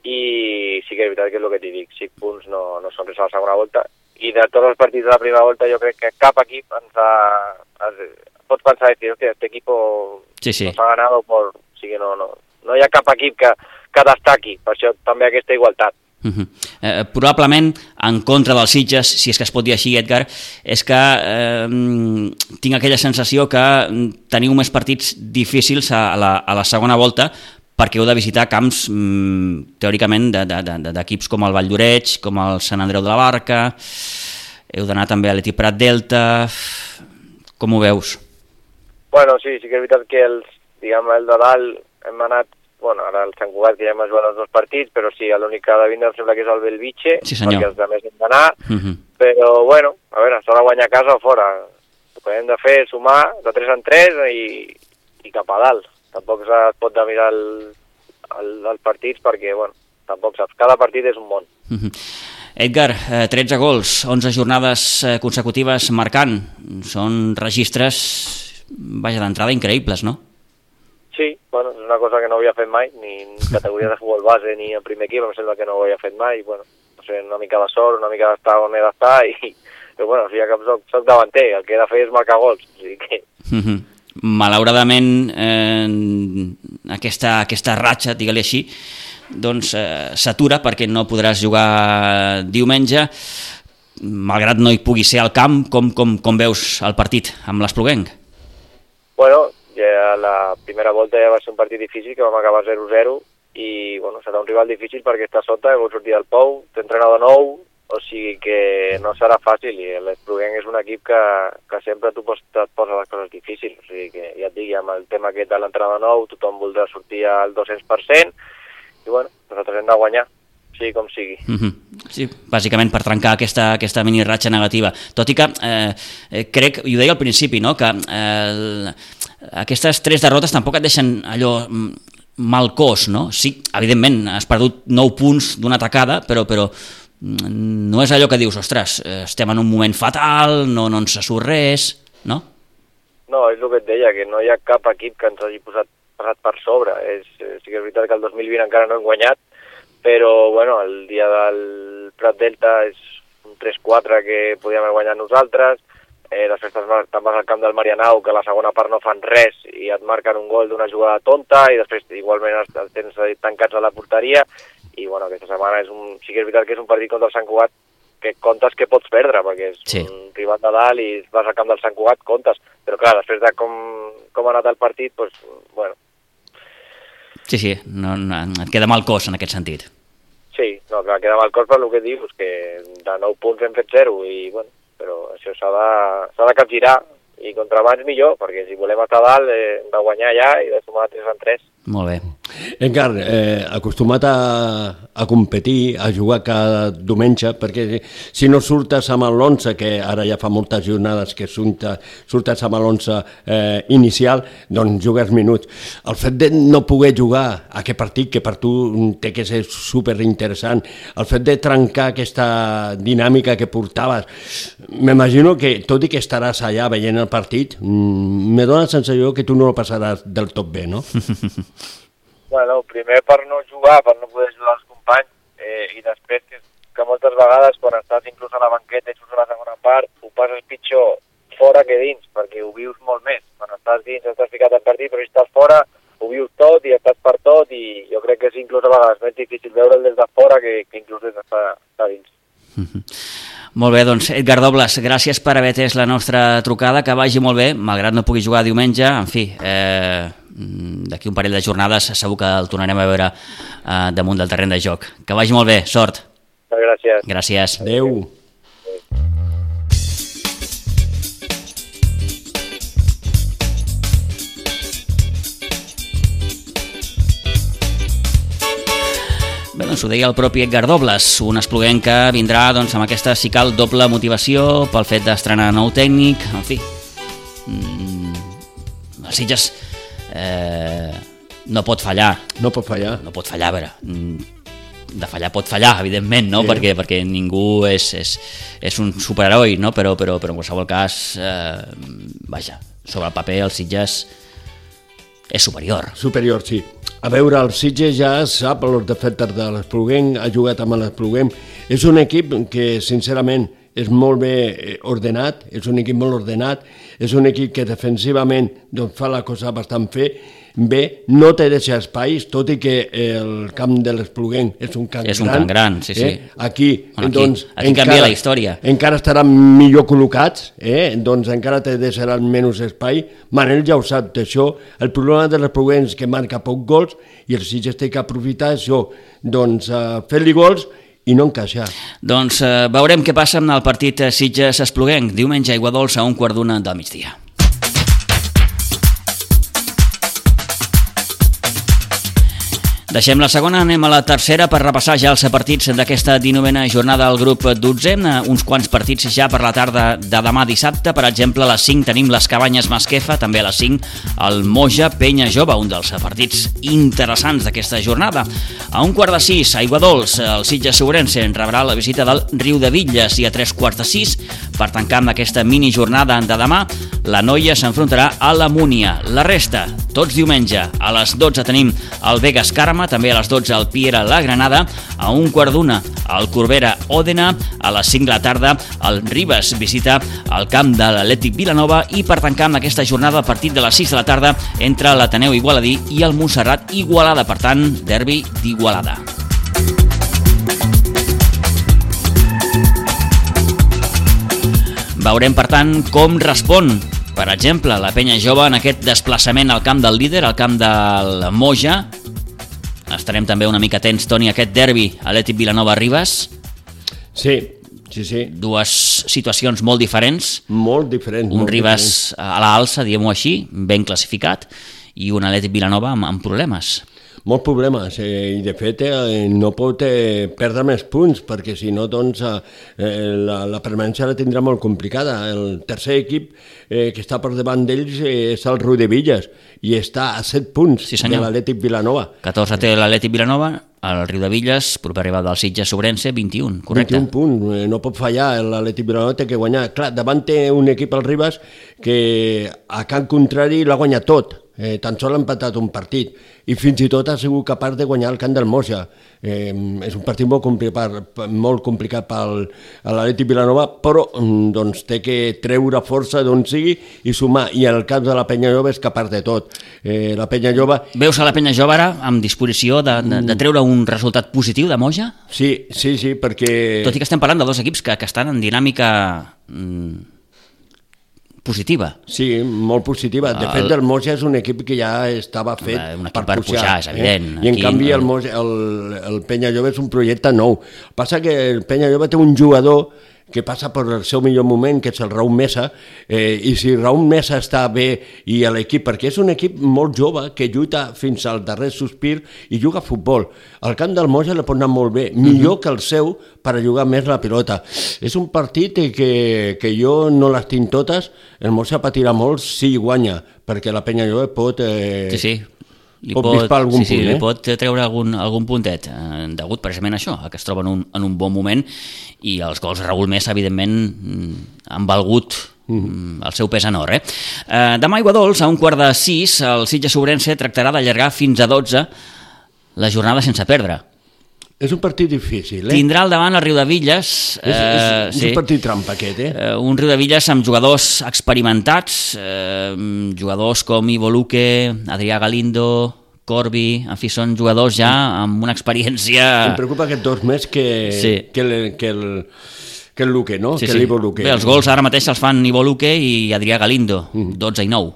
i sí que és veritat que és el que t'hi dic, 5 punts no, no són res a la segona volta, i de tots els partits de la primera volta jo crec que cap equip ens ha... Es, pots pensar que aquest equip sí, sí. ha ganat por... O sigui, no, no, no hi ha cap equip que, que destaqui, per això també aquesta igualtat. Uh -huh. eh, probablement en contra dels Sitges, si és que es pot dir així, Edgar, és que eh, tinc aquella sensació que teniu més partits difícils a la, a la segona volta perquè heu de visitar camps mm, teòricament d'equips de, de, de, com el Vall d'Oreig, com el Sant Andreu de la Barca, heu d'anar també a l'Eti Prat Delta, com ho veus? Bueno, sí, sí que és veritat que els, diguem, el de dalt hem anat, bueno, ara el Sant Cugat que ja hem jugat els dos partits, però sí, l'únic que ha de vindre em sembla que és el Belvitge, sí, senyor. perquè els altres hem d'anar, uh mhm. -huh. però bueno, a veure, s'ha de guanyar a casa o fora. El que hem de fer és sumar de 3 en 3 i, i cap a dalt tampoc es pot de mirar el, el, el partits perquè, bueno, tampoc saps. Cada partit és un món. Mm -hmm. Edgar, eh, 13 gols, 11 jornades eh, consecutives marcant. Són registres, vaja, d'entrada increïbles, no? Sí, bueno, és una cosa que no havia fet mai, ni en categoria de futbol base ni en primer equip, em sembla que no ho havia fet mai, bueno, no sé, una mica de sort, una mica d'estar on he d'estar, i, però bueno, o sigui que soc, soc davanter, el que he de fer és marcar gols, o sigui que... Mm -hmm malauradament eh, aquesta, aquesta ratxa, digue-li així, doncs eh, s'atura perquè no podràs jugar diumenge, malgrat no hi pugui ser al camp, com, com, com veus el partit amb l'Espluguenc? Bueno, ja la primera volta ja va ser un partit difícil, que vam acabar 0-0, i bueno, serà un rival difícil perquè està sota, heu sortir del Pou, té entrenador nou, o sigui que no serà fàcil i l'Espluguenc és un equip que, que sempre tu pots, et posa les coses difícils, o sigui que ja et digui, amb el tema aquest de l'entrada nou, tothom voldrà sortir al 200% i bueno, nosaltres hem de guanyar, sigui com sigui. Mm -hmm. Sí, bàsicament per trencar aquesta, aquesta mini ratxa negativa. Tot i que eh, eh, crec, i ho deia al principi, no? que eh, aquestes tres derrotes tampoc et deixen allò mm, mal cos, no? Sí, evidentment, has perdut 9 punts d'una atacada, però, però no és allò que dius, ostres, estem en un moment fatal, no, no ens surt res, no? No, és el que et deia, que no hi ha cap equip que ens hagi posat, passat per sobre. És, sí que és veritat que el 2020 encara no hem guanyat, però bueno, el dia del Prat Delta és un 3-4 que podíem haver guanyat nosaltres, eh, després te'n vas al camp del Marianau, que la segona part no fan res i et marquen un gol d'una jugada tonta i després igualment els tens tancats a la porteria i bueno, aquesta setmana és un, sí que és veritat que és un partit contra el Sant Cugat que comptes que pots perdre, perquè és sí. un rival de dalt i vas al camp del Sant Cugat, comptes. Però clar, després de com, com ha anat el partit, doncs, bueno... Sí, sí, no, no, et queda mal cos en aquest sentit. Sí, no, clar, queda mal cos per el que dius, que de 9 punts hem fet 0 i, bueno, però això s'ha de, de capgirar i contra abans millor, perquè si volem estar dalt eh, hem de guanyar ja i de sumar 3 en 3. Molt bé. Encar, eh, acostumat a, a competir, a jugar cada diumenge, perquè si no surtes amb l'11, que ara ja fa moltes jornades que surta, surtes amb l'11 eh, inicial, doncs jugues minuts. El fet de no poder jugar a aquest partit, que per tu té que ser superinteressant, el fet de trencar aquesta dinàmica que portaves, m'imagino que, tot i que estaràs allà veient el partit, mm, me dóna la sensació que tu no el passaràs del tot bé, no? *laughs* Bueno, primer per no jugar, per no poder ajudar els companys, eh, i després que, que moltes vegades quan estàs inclús a la banqueta i surts a la segona part, ho passes pitjor fora que dins, perquè ho vius molt més. Quan estàs dins estàs ficat al partit, però si estàs fora ho vius tot i estàs per tot i jo crec que és inclús a vegades més difícil veure'l des de fora que, que inclús des d'estar dins. Mm -hmm. Molt bé, doncs Edgar Dobles, gràcies per haver atès la nostra trucada, que vagi molt bé, malgrat no pugui jugar diumenge, en fi, eh, d'aquí un parell de jornades segur que el tornarem a veure eh, damunt del terreny de joc. Que vagi molt bé, sort. Gràcies. Gràcies. Adéu. Bé, doncs ho deia el propi Edgar Dobles, un espluguent que vindrà doncs, amb aquesta, si cal, doble motivació pel fet d'estrenar nou tècnic, en fi. Mm, els Sitges eh, no pot fallar. No pot fallar. No pot fallar, a veure, mm, de fallar pot fallar, evidentment, no? Sí. perquè, perquè ningú és, és, és un superheroi, no? però, però, però en qualsevol cas, eh, vaja, sobre el paper el Sitges és superior. Superior, sí. A veure, el Sitges ja sap els defectes de l'Espluguem, ha jugat amb l'Espluguem. És un equip que, sincerament, és molt bé eh, ordenat, és un equip molt ordenat, és un equip que defensivament doncs, fa la cosa bastant bé, bé, no té deixa espais, tot i que el camp de l'Espluguent és un camp és gran. un camp gran, sí, sí. Eh? Aquí, bueno, aquí, doncs, aquí encara, canvia la història. Encara estaran millor col·locats, eh? doncs encara te deixaran menys espai. Manel ja ho sap d'això. El problema de l'Espluguent és que marca poc gols i el Sitges té que aprofitar això, doncs, fer-li gols i no encaixar. Doncs eh, veurem què passa amb el partit Sitges-Espluguenc, diumenge a Iguadols a un quart d'una del migdia. Deixem la segona, anem a la tercera per repassar ja els partits d'aquesta 19a jornada del grup 12. Uns quants partits ja per la tarda de demà dissabte. Per exemple, a les 5 tenim les Cabanyes Masquefa, també a les 5 el Moja Penya Jove, un dels partits interessants d'aquesta jornada. A un quart de 6, a Iguadols, el Sitges Segurense rebrà la visita del Riu de Villes i a tres quarts de 6, per tancar amb aquesta mini jornada de demà, la noia s'enfrontarà a la Múnia. La resta, tots diumenge, a les 12 tenim el Vegas Carme, també a les 12 al Piera La Granada, a un quart d'una al Corbera Òdena, a les 5 de la tarda el Ribes visita el camp de l'Atlètic Vilanova i per tancar amb aquesta jornada a partir de les 6 de la tarda entre l'Ateneu Igualadí i el Montserrat Igualada, per tant, derbi d'Igualada. Veurem, per tant, com respon per exemple, la penya jove en aquest desplaçament al camp del líder, al camp del Moja, Estarem també una mica atents, Toni, a aquest derbi Atlètic Vilanova-Ribes. Sí, Sí, sí. Dues situacions molt diferents. Molt diferents. Un molt diferents. a l'alça, diguem-ho així, ben classificat, i un Atlètic Vilanova amb, amb problemes. Molts problemes, eh, i de fet eh, no pot eh, perdre més punts, perquè si no, doncs, eh, la, la permanència la tindrà molt complicada. El tercer equip eh, que està per davant d'ells eh, és el Rui de Villas, i està a 7 punts Sí, de l'Atlètic Vilanova. 14 té l'Atlètic Vilanova, el Riu de Villes, proper rival del Sitges Sobrense, 21, correcte. 21 punts, eh, no pot fallar, l'Atlètic Vilanova té que guanyar. Clar, davant té un equip al Ribas que a Can Contrari l'ha guanyat tot, eh, tan sol ha empatat un partit i fins i tot ha sigut capaç de guanyar el camp del Moja. Eh, és un partit molt complicat, molt complicat pel a l'Atlètic Vilanova, però mm, doncs, té que treure força d'on sigui i sumar, i el camp de la Penya Jove és capaç de tot. Eh, la Penya Jove Veus a la penya jove ara amb disposició de, de, de treure un resultat positiu de Moja? Sí, sí, sí, perquè... Tot i que estem parlant de dos equips que, que estan en dinàmica mm, positiva. Sí, molt positiva. De El- fet, el Moja és un equip que ja estava fet un equip per pujar, és evident. I en Aquí, canvi el, el- Moja, el, el Penya Jove és un projecte nou. Passa que el Penya Jove té un jugador que passa per el seu millor moment, que és el Raúl Mesa, eh, i si Raúl Mesa està bé i a l'equip, perquè és un equip molt jove que lluita fins al darrer sospir i juga a futbol. El camp del Moja li pot anar molt bé, millor que el seu per a jugar més la pilota. És un partit que, que jo no les tinc totes, el Moja patirà molt si guanya, perquè la Penya Jove pot... Eh, Sí, sí. Li pot vispar algun sí, sí, punt, li eh? pot treure algun, algun puntet, eh, degut precisament a això, a que es troba en un, en un bon moment i els gols de Raúl Mesa, evidentment, mm, han valgut mm, el seu pes en or. Eh? Eh, demà a Iguadols, a un quart de sis, el Sitges Sobrense tractarà d'allargar fins a 12 la jornada sense perdre. És un partit difícil, eh? Tindrà al davant el Riu de Villes. És, és, és sí. un partit trampa aquest, eh? Eh, un Riu de Villes amb jugadors experimentats, eh, jugadors com Ivo Luque, Adrià Galindo, Corbi, en fi, són jugadors ja amb una experiència... Em preocupa aquests dos més que, Sí. que, el, que, el, que el Luque, no? que l'Ivo Luque. Bé, els gols ara mateix els fan Ivo Luque i Adrià Galindo, 12 i 9.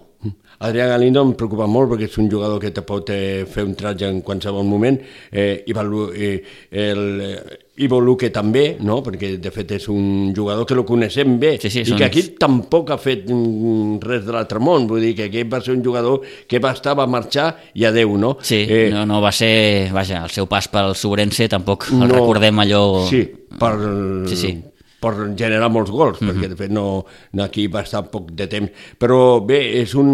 Adrià Galindo em preocupa molt perquè és un jugador que te pot eh, fer un tratge en qualsevol moment eh, i Lu, eh, el, eh, Ivo Luque també, no? perquè de fet és un jugador que lo coneixem bé Sí, sí, i que aquí tampoc ha fet mm, res de l'altre món, vull dir que aquest va ser un jugador que va estar, va marxar i adeu, no? Sí, Eh, no, no va ser... Vaja, el seu pas pel Sobrense tampoc el recordem allò... Sí, per, Sí, sí. Per generar molts gols, Mhm. perquè de fet no, no aquí va estar poc de temps. Però bé, és un,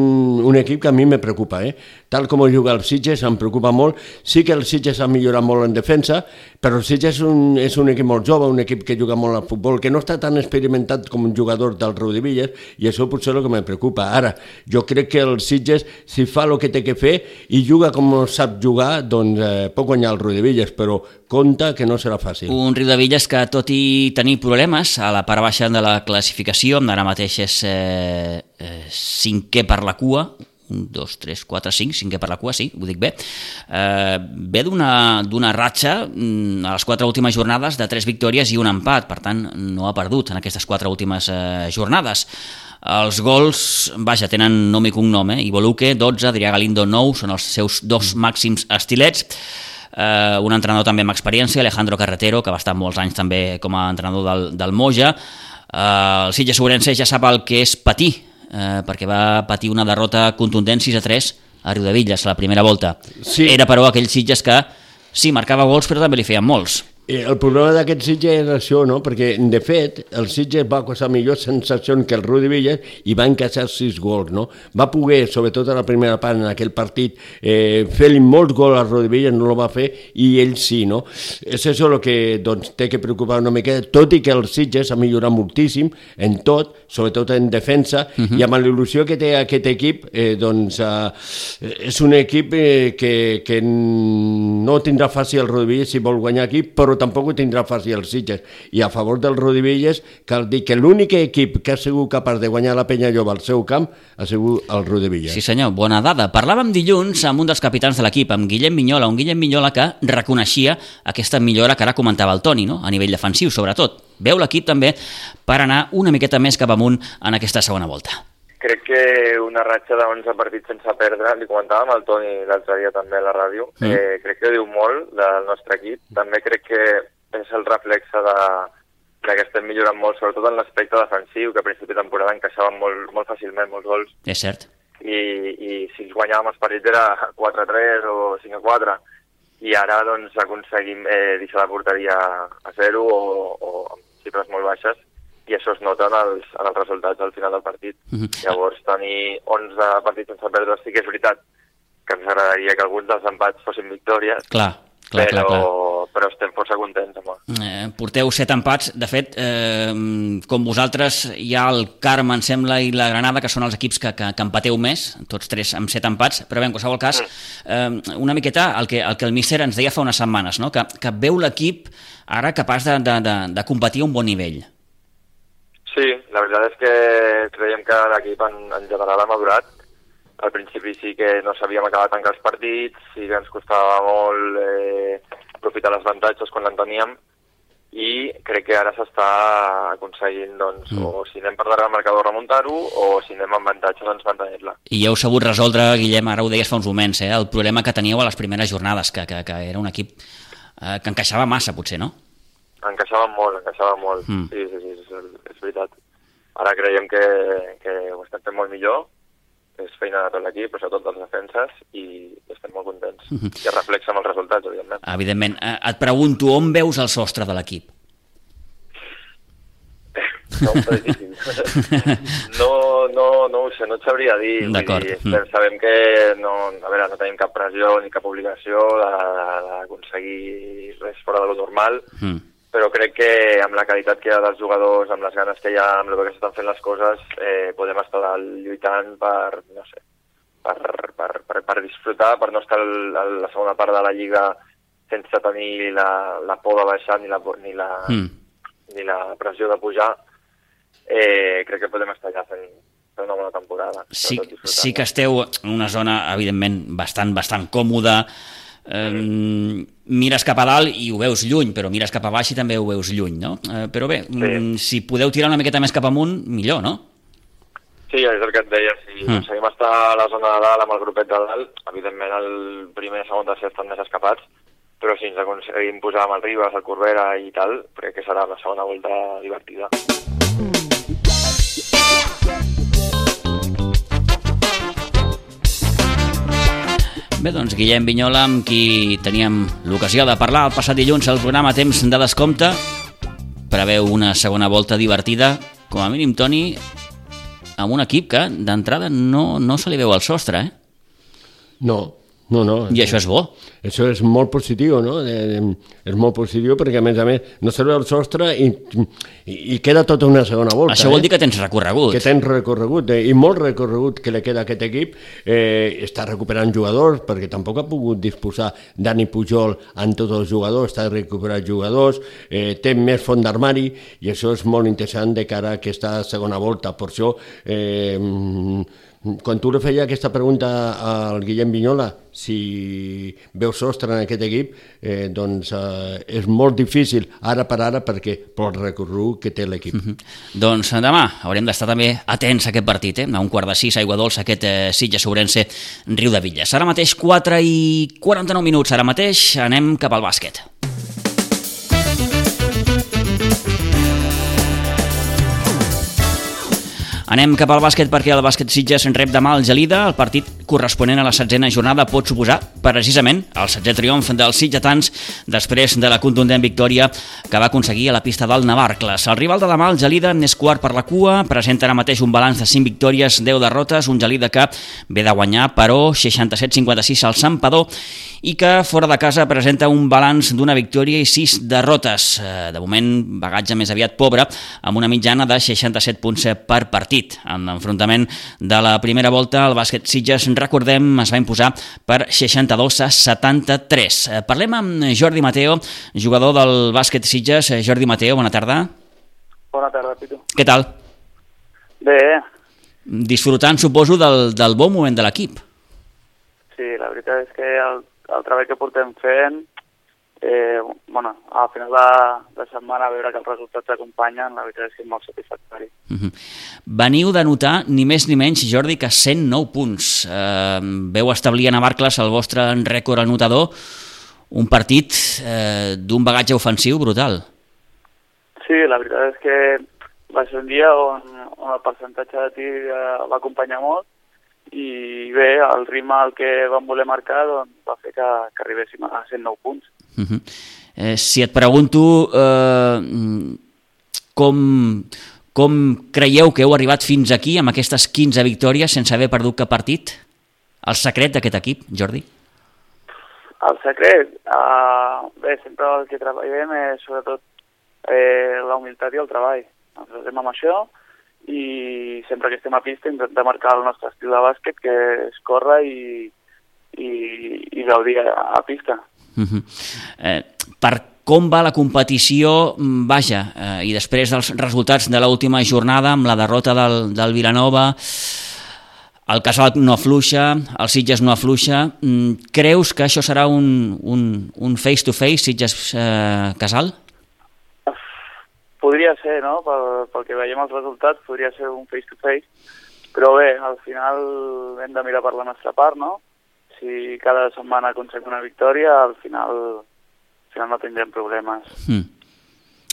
un equip que a mi me preocupa, eh? Tal com juga el Sitges em preocupa molt. Sí que el Sitges ha millorat molt en defensa, però el Sitges és un, és un equip molt jove, un equip que juga molt al futbol, que no està tan experimentat com un jugador del Reu de Villas, i això potser és el que me preocupa. Ara, jo crec que el Sitges, si fa el que té que fer i juga com sap jugar, doncs eh, pot guanyar el Reu de Villas, però compta que no serà fàcil. Un Riu de Villes que, tot i tenir problemes a la part baixa de la classificació, ara mateix és eh, eh, cinquè per la cua, un, dos, tres, quatre, cinc, cinquè per la cua, sí, ho dic bé, eh, ve d'una ratxa mm, a les quatre últimes jornades de tres victòries i un empat, per tant no ha perdut en aquestes quatre últimes eh, jornades. Els gols, vaja, tenen nom i cognom, eh? Ivo Luque, 12, Adrià Galindo, 9, són els seus dos màxims estilets. Uh, un entrenador també amb experiència, Alejandro Carretero, que va estar molts anys també com a entrenador del, del Moja. Uh, el Sitges Sobrense ja sap el que és patir, uh, perquè va patir una derrota contundent 6 a 3 a Riudevilles a la primera volta. Sí. Era, però, aquell Sitges que sí, marcava gols, però també li feien molts. Eh, El problema d'aquest Sitges és això, no? perquè de fet el Sitges va causar millor sensació que el Rudi Villas i va encaixar sis gols. No? Va poder, sobretot a la primera part en aquell partit, eh, fer-li molts gols al Rudi Villas, no el va fer, i ell sí. No? És això el que doncs, té que preocupar una mica, tot i que el Sitges ha millorat moltíssim en tot, sobretot en defensa, uh -huh. i amb l'il·lusió que té aquest equip, eh, doncs eh, és un equip eh, que, que no tindrà fàcil el Rodivilles si vol guanyar aquí, però tampoc ho tindrà fàcil el Sitges. I a favor del Rodivilles cal dir que l'únic equip que ha sigut capaç de guanyar la Penya Lloba al seu camp ha sigut el Rodivilles. Sí senyor, bona dada. Parlàvem dilluns amb un dels capitans de l'equip, amb Guillem Minyola, un Guillem Minyola que reconeixia aquesta millora que ara comentava el Toni, no? a nivell defensiu sobretot. Veu l'equip també per anar una miqueta més cap amunt en aquesta segona volta. Crec que una ratxa de 11 partits sense perdre, li comentàvem al Toni l'altre dia també a la ràdio, Mm. eh, crec que diu molt del nostre equip. També crec que és el reflexe de, crec que estem millorant molt, sobretot en l'aspecte defensiu, que a principi de temporada encaixaven molt, molt fàcilment molts gols. És cert. I, i si guanyàvem els partits era 4-3 o 5-4 i ara doncs aconseguim eh, deixar la porteria a zero o, o amb xifres molt baixes i això es nota en els, en els resultats al final del partit. Mhm. -huh. Llavors, tenir 11 partits sense perdre sí que és veritat que ens agradaria que alguns dels empats fossin victòries, Clar, clar, però, clar, clar. però estem força contents amb Eh, porteu set empats. De fet, eh, com vosaltres, hi ha el Carme, em sembla, i la Granada, que són els equips que, que, que empateu més, tots tres amb set empats, però bé, en qualsevol cas, eh, una miqueta el que, el que el míster ens deia fa unes setmanes, no? que, que veu l'equip ara capaç de, de, de, de competir a un bon nivell. Sí, la veritat és que creiem que l'equip en, en general ha madurat. Al principi sí que no sabíem acabar tancar els partits, sí que ens costava molt eh, aprofitar els avantatges quan en teníem i crec que ara s'està aconseguint, doncs, mm. o si anem per darrere del marcador remuntar-ho o si anem amb avantatge, doncs mantenir-la. I heu sabut resoldre, Guillem, ara ho deies fa uns moments, eh, el problema que teníeu a les primeres jornades, que, que, que era un equip eh, que encaixava massa, potser, no? Encaixaven molt, encaixaven molt, Mm. mm. sí, sí, sí, és, és veritat. Ara creiem que, que ho estem fent molt millor, és feina de tot l'equip, però sobretot dels defenses, i estem molt contents. Mhm. I es reflexa amb els resultats, evidentment. Evidentment. Eh, et pregunto, on veus el sostre de l'equip? *laughs* Difícil. *laughs* no, no, no ho sé, no et sabria dir. D'acord. Mm. Sabem que no, a veure, no tenim cap pressió ni cap obligació d'aconseguir res fora de lo normal, Mm. Però crec que amb la qualitat que hi ha dels jugadors, amb les ganes que hi ha, amb el que s'estan fent les coses, eh, podem estar lluitant per, no sé, per, per, per, per disfrutar, per no estar a la segona part de la Lliga sense tenir la, la por de baixar ni la, ni la, Mm. ni la pressió de pujar, eh, crec que podem estar allà fent, una bona temporada. Sí, sí que esteu en una zona, evidentment, bastant, bastant còmoda. Eh, mires cap a dalt i ho veus lluny, però mires cap a baix i també ho veus lluny, no? Eh, però bé, sí. si podeu tirar una miqueta més cap amunt, millor, no? Sí, és el que et deia, si Mm. aconseguim estar a la zona de dalt amb el grupet de dalt, evidentment el primer, segon, tercer estan més escapats, però si ens aconseguim posar amb el Ribas, el Corbera i tal, crec que serà la segona volta divertida. Bé, doncs Guillem Vinyola, amb qui teníem l'ocasió de parlar el passat dilluns al programa Temps de Descompte, preveu una segona volta divertida, com a mínim, Toni, amb un equip que d'entrada no, no se li veu al sostre, eh? No, no, no. I això és bo. Això és molt positiu, no? Eh, és molt positiu perquè, a més a més, no se veu el sostre i, i, queda tota una segona volta. Això vol eh? dir que tens recorregut. Que tens recorregut, eh? i molt recorregut que li queda a aquest equip. Eh, està recuperant jugadors, perquè tampoc ha pogut disposar Dani Pujol en tots els jugadors, està recuperant jugadors, eh, té més font d'armari, i això és molt interessant de cara a aquesta segona volta. Per això, eh, quan tu feia aquesta pregunta al Guillem Vinyola, si veu sostre en aquest equip, eh, doncs eh, és molt difícil ara per ara perquè pel recorregut que té l'equip. Mm -hmm. Doncs demà haurem d'estar també atents a aquest partit, eh? a un quart de sis, aigua dolça, aquest eh, Sitges Sobrense, Riu de Villes. Ara mateix 4 i 49 minuts, ara mateix anem cap al bàsquet. Anem cap al bàsquet perquè el bàsquet Sitges rep demà el Gelida. El partit corresponent a la setzena jornada pot suposar precisament el setzer triomf dels sitgetans després de la contundent victòria que va aconseguir a la pista del Navarcles. El rival de demà, el Gelida, n'és quart per la cua, presenta ara mateix un balanç de 5 victòries, 10 derrotes, un Gelida que ve de guanyar, però 67-56 al Sampador i que fora de casa presenta un balanç d'una victòria i 6 derrotes. Eh, De moment, bagatge més aviat pobre, amb una mitjana de 67 punts per partit. En l'enfrontament de la primera volta, el bàsquet Sitges, recordem, es va imposar per 62 a 73. Eh, Parlem amb Jordi Mateo, jugador del bàsquet Sitges. Eh, Jordi Mateo, bona tarda. Bona tarda, Pitu. Què tal? Bé, Disfrutant, suposo, del, del bon moment de l'equip. sí, la veritat és que el, el treball que portem fent, eh, bueno, a final de, de setmana veure que els resultats acompanyen, la veritat és que és molt satisfactori. Uh -huh. Veniu de notar ni més ni menys, Jordi, que 109 punts. Eh, veu establir a Navarcles el vostre rècord anotador, un partit eh, d'un bagatge ofensiu brutal. Sí, la veritat és que va ser un dia on, on el percentatge de tir eh, va acompanyar molt i bé, el ritme al que vam voler marcar doncs, va fer que, que arribéssim a 109 punts. Uh -huh. eh, si et pregunto eh, com, com creieu que heu arribat fins aquí amb aquestes 15 victòries sense haver perdut cap partit? El secret d'aquest equip, Jordi? El secret? Uh, bé, sempre el que treballem és sobretot eh, la humilitat i el treball. Ens basem amb això i sempre que estem a pista intentem marcar el nostre estil de bàsquet, que és córrer i, i, i gaudir a, a pista. Uh -huh. eh, per com va la competició, vaja, eh, i després dels resultats de l'última jornada amb la derrota del, del Vilanova, el Casal no afluixa, el Sitges no afluixa, creus que això serà un, un, un face-to-face -face, Sitges-Casal? Eh, podria ser, no? Pel, pel que veiem els resultats, podria ser un face-to-face, -face, però bé, al final hem de mirar per la nostra part, no? Si cada setmana aconseguim una victòria, al final, al final no tindrem problemes. Mm.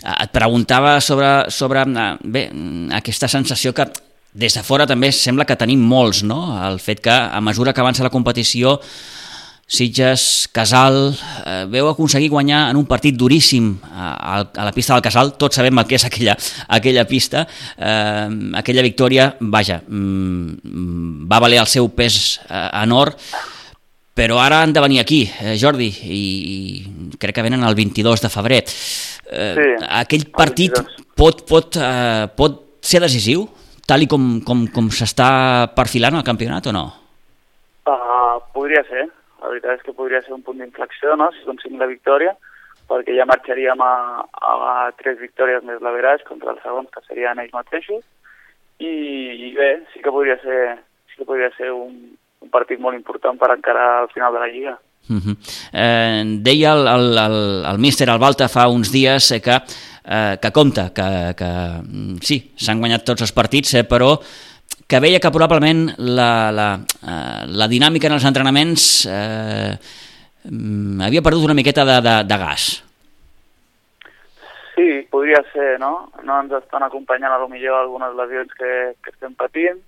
Et preguntava sobre, sobre bé, aquesta sensació que des de fora també sembla que tenim molts, no? El fet que a mesura que avança la competició Sitges, Casal, eh, veu aconseguir guanyar en un partit duríssim a, a la pista del Casal, tots sabem el que és aquella, aquella pista, eh, aquella victòria, vaja, mm, va valer el seu pes eh, en or, però ara han de venir aquí, eh, Jordi, i, i crec que venen el 22 de febrer. Eh, sí, aquell partit pot, pot, eh, pot ser decisiu, tal i com, com, com s'està perfilant el campionat o no? Uh, podria ser, la veritat és que podria ser un punt d'inflexió, no?, si aconseguim la victòria, perquè ja marxaríem a, a tres victòries més l'Averàs contra els segons, que serien ells mateixos, i, i bé, sí que podria ser, sí que podria ser un, un partit molt important per encarar al final de la Lliga. Uh -huh. eh, deia el, el, el, el míster Albalta fa uns dies que, eh, que compta, que, que mm, sí, s'han guanyat tots els partits, eh, però que veia que probablement la, la, eh, la dinàmica en els entrenaments eh, mm, havia perdut una miqueta de, de, de gas. Sí, podria ser, no? No ens estan acompanyant a lo millor algunes lesions que, que estem patint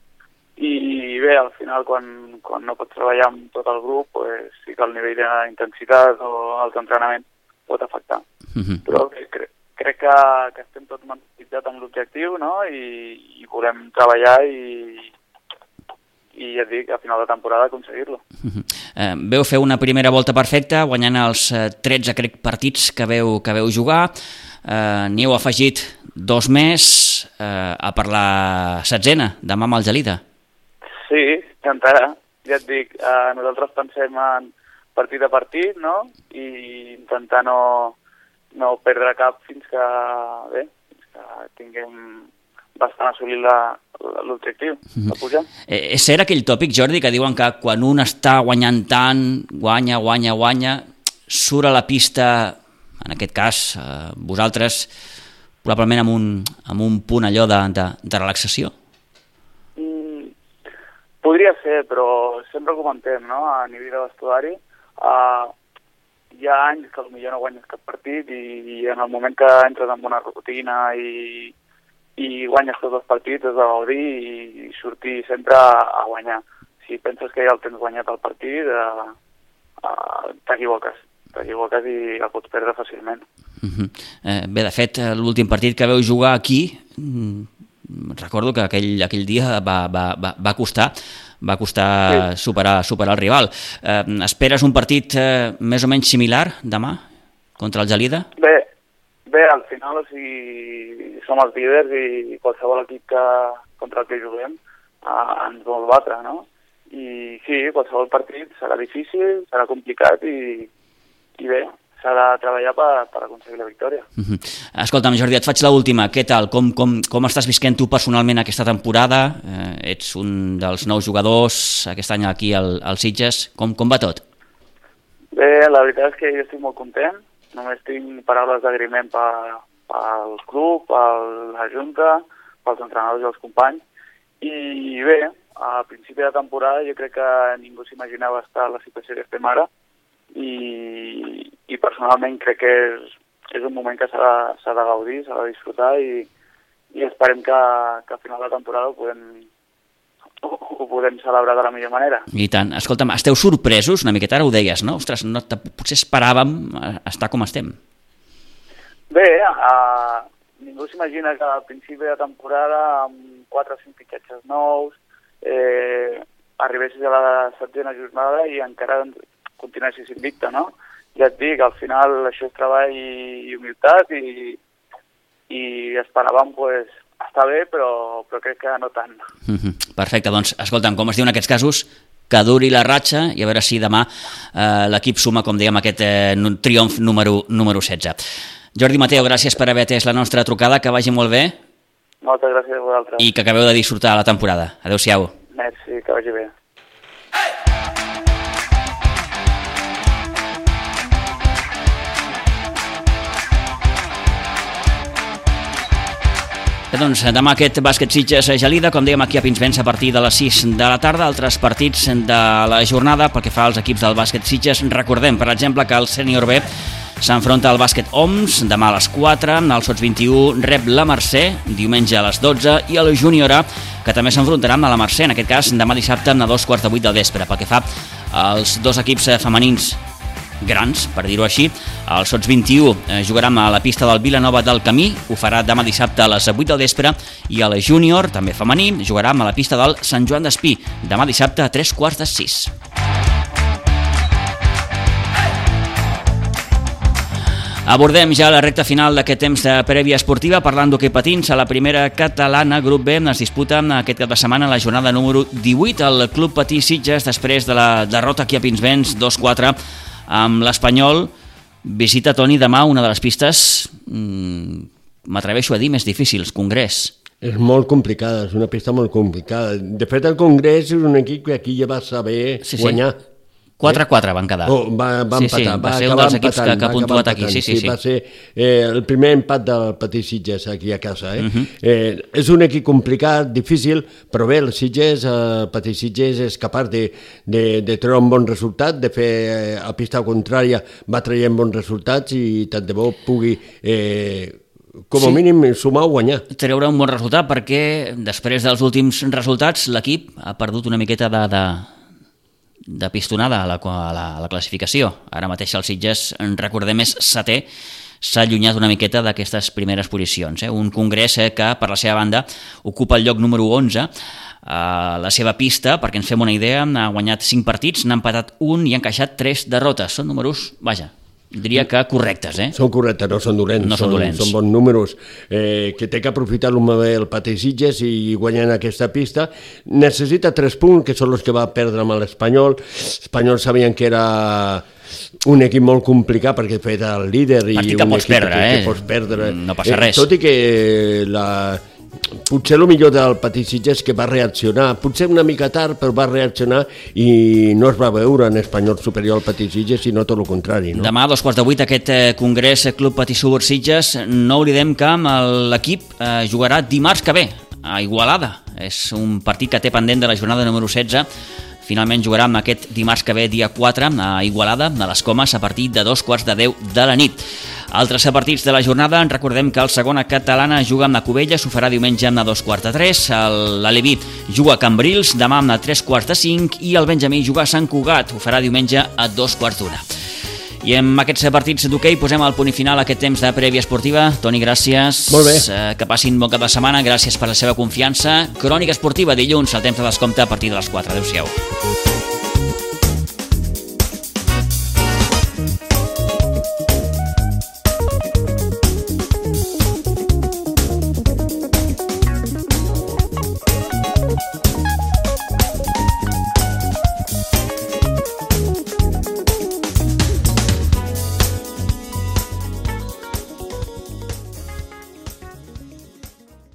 i bé, al final quan, quan no pots treballar amb tot el grup pues, sí que el nivell d'intensitat o els entrenaments pot afectar. Uh -huh. Però crec, crec que, que estem tots mentalitzats amb l'objectiu no? I, i volem treballar i, i ja et dic, a final de temporada aconseguir-lo. Uh -huh. eh, veu fer una primera volta perfecta, guanyant els eh, 13 crec, partits que veu, que veu jugar, eh, n'hi heu afegit dos més eh, a per la setzena, demà amb el Gelida. Sí, encara, ja et dic, eh, nosaltres pensem en partit a partit, no?, i intentar no, no perdre cap fins que, bé, fins que tinguem bastant assolit l'objectiu de mhm. pujar. Eh, és cert aquell tòpic, Jordi, que diuen que quan un està guanyant tant, guanya, guanya, guanya, surt a la pista, en aquest cas, eh, vosaltres, probablement amb un, amb un punt allò de, de, de relaxació? Podria ser, però sempre comentem, no?, a nivell de vestuari, eh, hi ha anys que potser no guanyes cap partit i, i en el moment que entres en una rutina i, i guanyes tots els partits has de gaudir i, i sortir sempre a, a guanyar. Si penses que ja el tens guanyat el partit, eh, eh, t'equivoques t'equivoques i el pots perdre fàcilment. Uh -huh. eh, bé, de fet, l'últim partit que veu jugar aquí, mm, recordo que aquell, aquell dia va, va, va, va costar, va costar sí. superar, superar el rival. Eh, esperes un partit eh, més o menys similar demà contra el Gelida? Bé, bé al final o sigui, som els líders i qualsevol equip que, contra el que juguem eh, ens vol batre, no? I sí, qualsevol partit serà difícil, serà complicat i, i bé, s'ha de treballar per, per aconseguir la victòria. Uh -huh. Escolta'm, Jordi, et faig l'última. Què tal? Com, com, com estàs visquent tu personalment aquesta temporada? Eh, ets un dels nous jugadors aquest any aquí al, al Sitges. Com, com va tot? Bé, la veritat és que jo estic molt content. Només tinc paraules d'agriment pel club, per la Junta, pels entrenadors i els companys. I bé, a principi de temporada jo crec que ningú s'imaginava estar a la situació que estem ara i, i personalment crec que és és un moment que s'ha de, de gaudir, s'ha de disfrutar i, i esperem que, que a final de temporada ho podem, ho, podem celebrar de la millor manera. I tant. Escolta'm, esteu sorpresos una miqueta? Ara ho deies, no? Ostres, no, potser esperàvem eh, estar com estem. Bé, uh, ningú s'imagina que al principi de temporada amb 4 o 5 fitxatges nous eh, arribessis a la setena jornada i encara continuessis invicta, no? Ja et dic, al final això és treball i humilitat i, i esperàvem pues, estar bé, però, però crec que no tant. Mm -hmm. Perfecte, doncs escolta'm, com es diu en aquests casos, que duri la ratxa i a veure si demà eh, l'equip suma, com dèiem, aquest eh, triomf número, número 16. Jordi Mateo, gràcies per haver atès la nostra trucada, que vagi molt bé. Moltes gràcies a vosaltres. I que acabeu de disfrutar la temporada. Adéu-siau. Merci, que vagi bé. Doncs, demà aquest bàsquet Sitges Gelida, com dèiem aquí a Pinsbens a partir de les 6 de la tarda, altres partits de la jornada pel que fa als equips del bàsquet Sitges. Recordem, per exemple, que el sènior B s'enfronta al bàsquet OMS demà a les 4, el Sots 21 rep la Mercè diumenge a les 12 i el Júnior A que també s'enfrontarà amb la Mercè, en aquest cas demà dissabte a dos quarts de vuit del vespre. Pel que fa als dos equips femenins grans, per dir-ho així. El Sots 21 eh, jugarà a la pista del Vilanova del Camí, ho farà demà dissabte a les 8 del vespre, i el Júnior, també femení, jugarà a la pista del Sant Joan d'Espí, demà dissabte a 3 quarts de 6. Abordem ja la recta final d'aquest temps de prèvia esportiva parlant d'hoquei patins a la primera catalana grup B es disputa aquest cap de setmana la jornada número 18 al Club Patí Sitges després de la derrota aquí a Pinsbens 2-4 amb l'Espanyol visita Toni demà una de les pistes mmm, m'atreveixo a dir més difícils, Congrés. És molt complicada, és una pista molt complicada. De fet, el Congrés és un equip que aquí ja va saber sí, sí. guanyar 4-4 van quedar. Oh, va, va sí, empatar, sí, va, va ser un dels equips que, que ha puntuat aquí. Sí, sí, sí. Va ser eh, el primer empat del Petit Sitges aquí a casa. Eh? Uh -huh. eh, és un equip complicat, difícil, però bé, el Sitges, el Petit Sitges és capaç de, de, de treure un bon resultat, de fer eh, a pista contrària va traient bons resultats i tant de bo pugui eh, com a sí. mínim sumar o guanyar. Treure un bon resultat perquè després dels últims resultats l'equip ha perdut una miqueta de, de, de pistonada a la, a la, a la classificació. Ara mateix el Sitges, recordem, és setè, s'ha allunyat una miqueta d'aquestes primeres posicions. Eh? Un congrés eh, que, per la seva banda, ocupa el lloc número 11 a la seva pista, perquè ens fem una idea, ha guanyat 5 partits, n'ha empatat un i ha encaixat 3 derrotes. Són números, vaja, diria que correctes, eh? Són correctes, no són dolents. No són, són dolents. Són bons números. Eh, que té que aprofitar el Pati Sitges i guanyar en aquesta pista. Necessita tres punts, que són els que va perdre amb l'Espanyol. L'Espanyol sabien que era un equip molt complicat perquè fet el líder i Partit que un pots perdre, que, eh? que pots perdre. No passa res. Eh, tot i que la, potser el millor del Petit Sitges que va reaccionar, potser una mica tard, però va reaccionar i no es va veure en espanyol superior al Petit Sitges, sinó tot el contrari. No? Demà a dos quarts de vuit aquest eh, congrés Club Petit Subur Sitges, no oblidem que l'equip eh, jugarà dimarts que ve a Igualada. És un partit que té pendent de la jornada número 16 Finalment jugarà amb aquest dimarts que ve, dia 4, a Igualada, a les Comes, a partir de dos quarts de 10 de la nit. Altres partits de la jornada, recordem que el segona catalana juga amb la Covella, s'ho farà diumenge amb la dos quarts de 3, l'Aleví juga a Cambrils, demà amb la tres quarts de 5 i el Benjamí juga a Sant Cugat, ho farà diumenge a dos quarts d'una. I amb aquests partits d'hoquei posem el punt final a aquest temps de prèvia esportiva. Toni, gràcies. Molt bé. Eh, que passin bon cap de setmana. Gràcies per la seva confiança. Crònica esportiva dilluns, el temps de descompte a partir de les 4. Adéu-siau.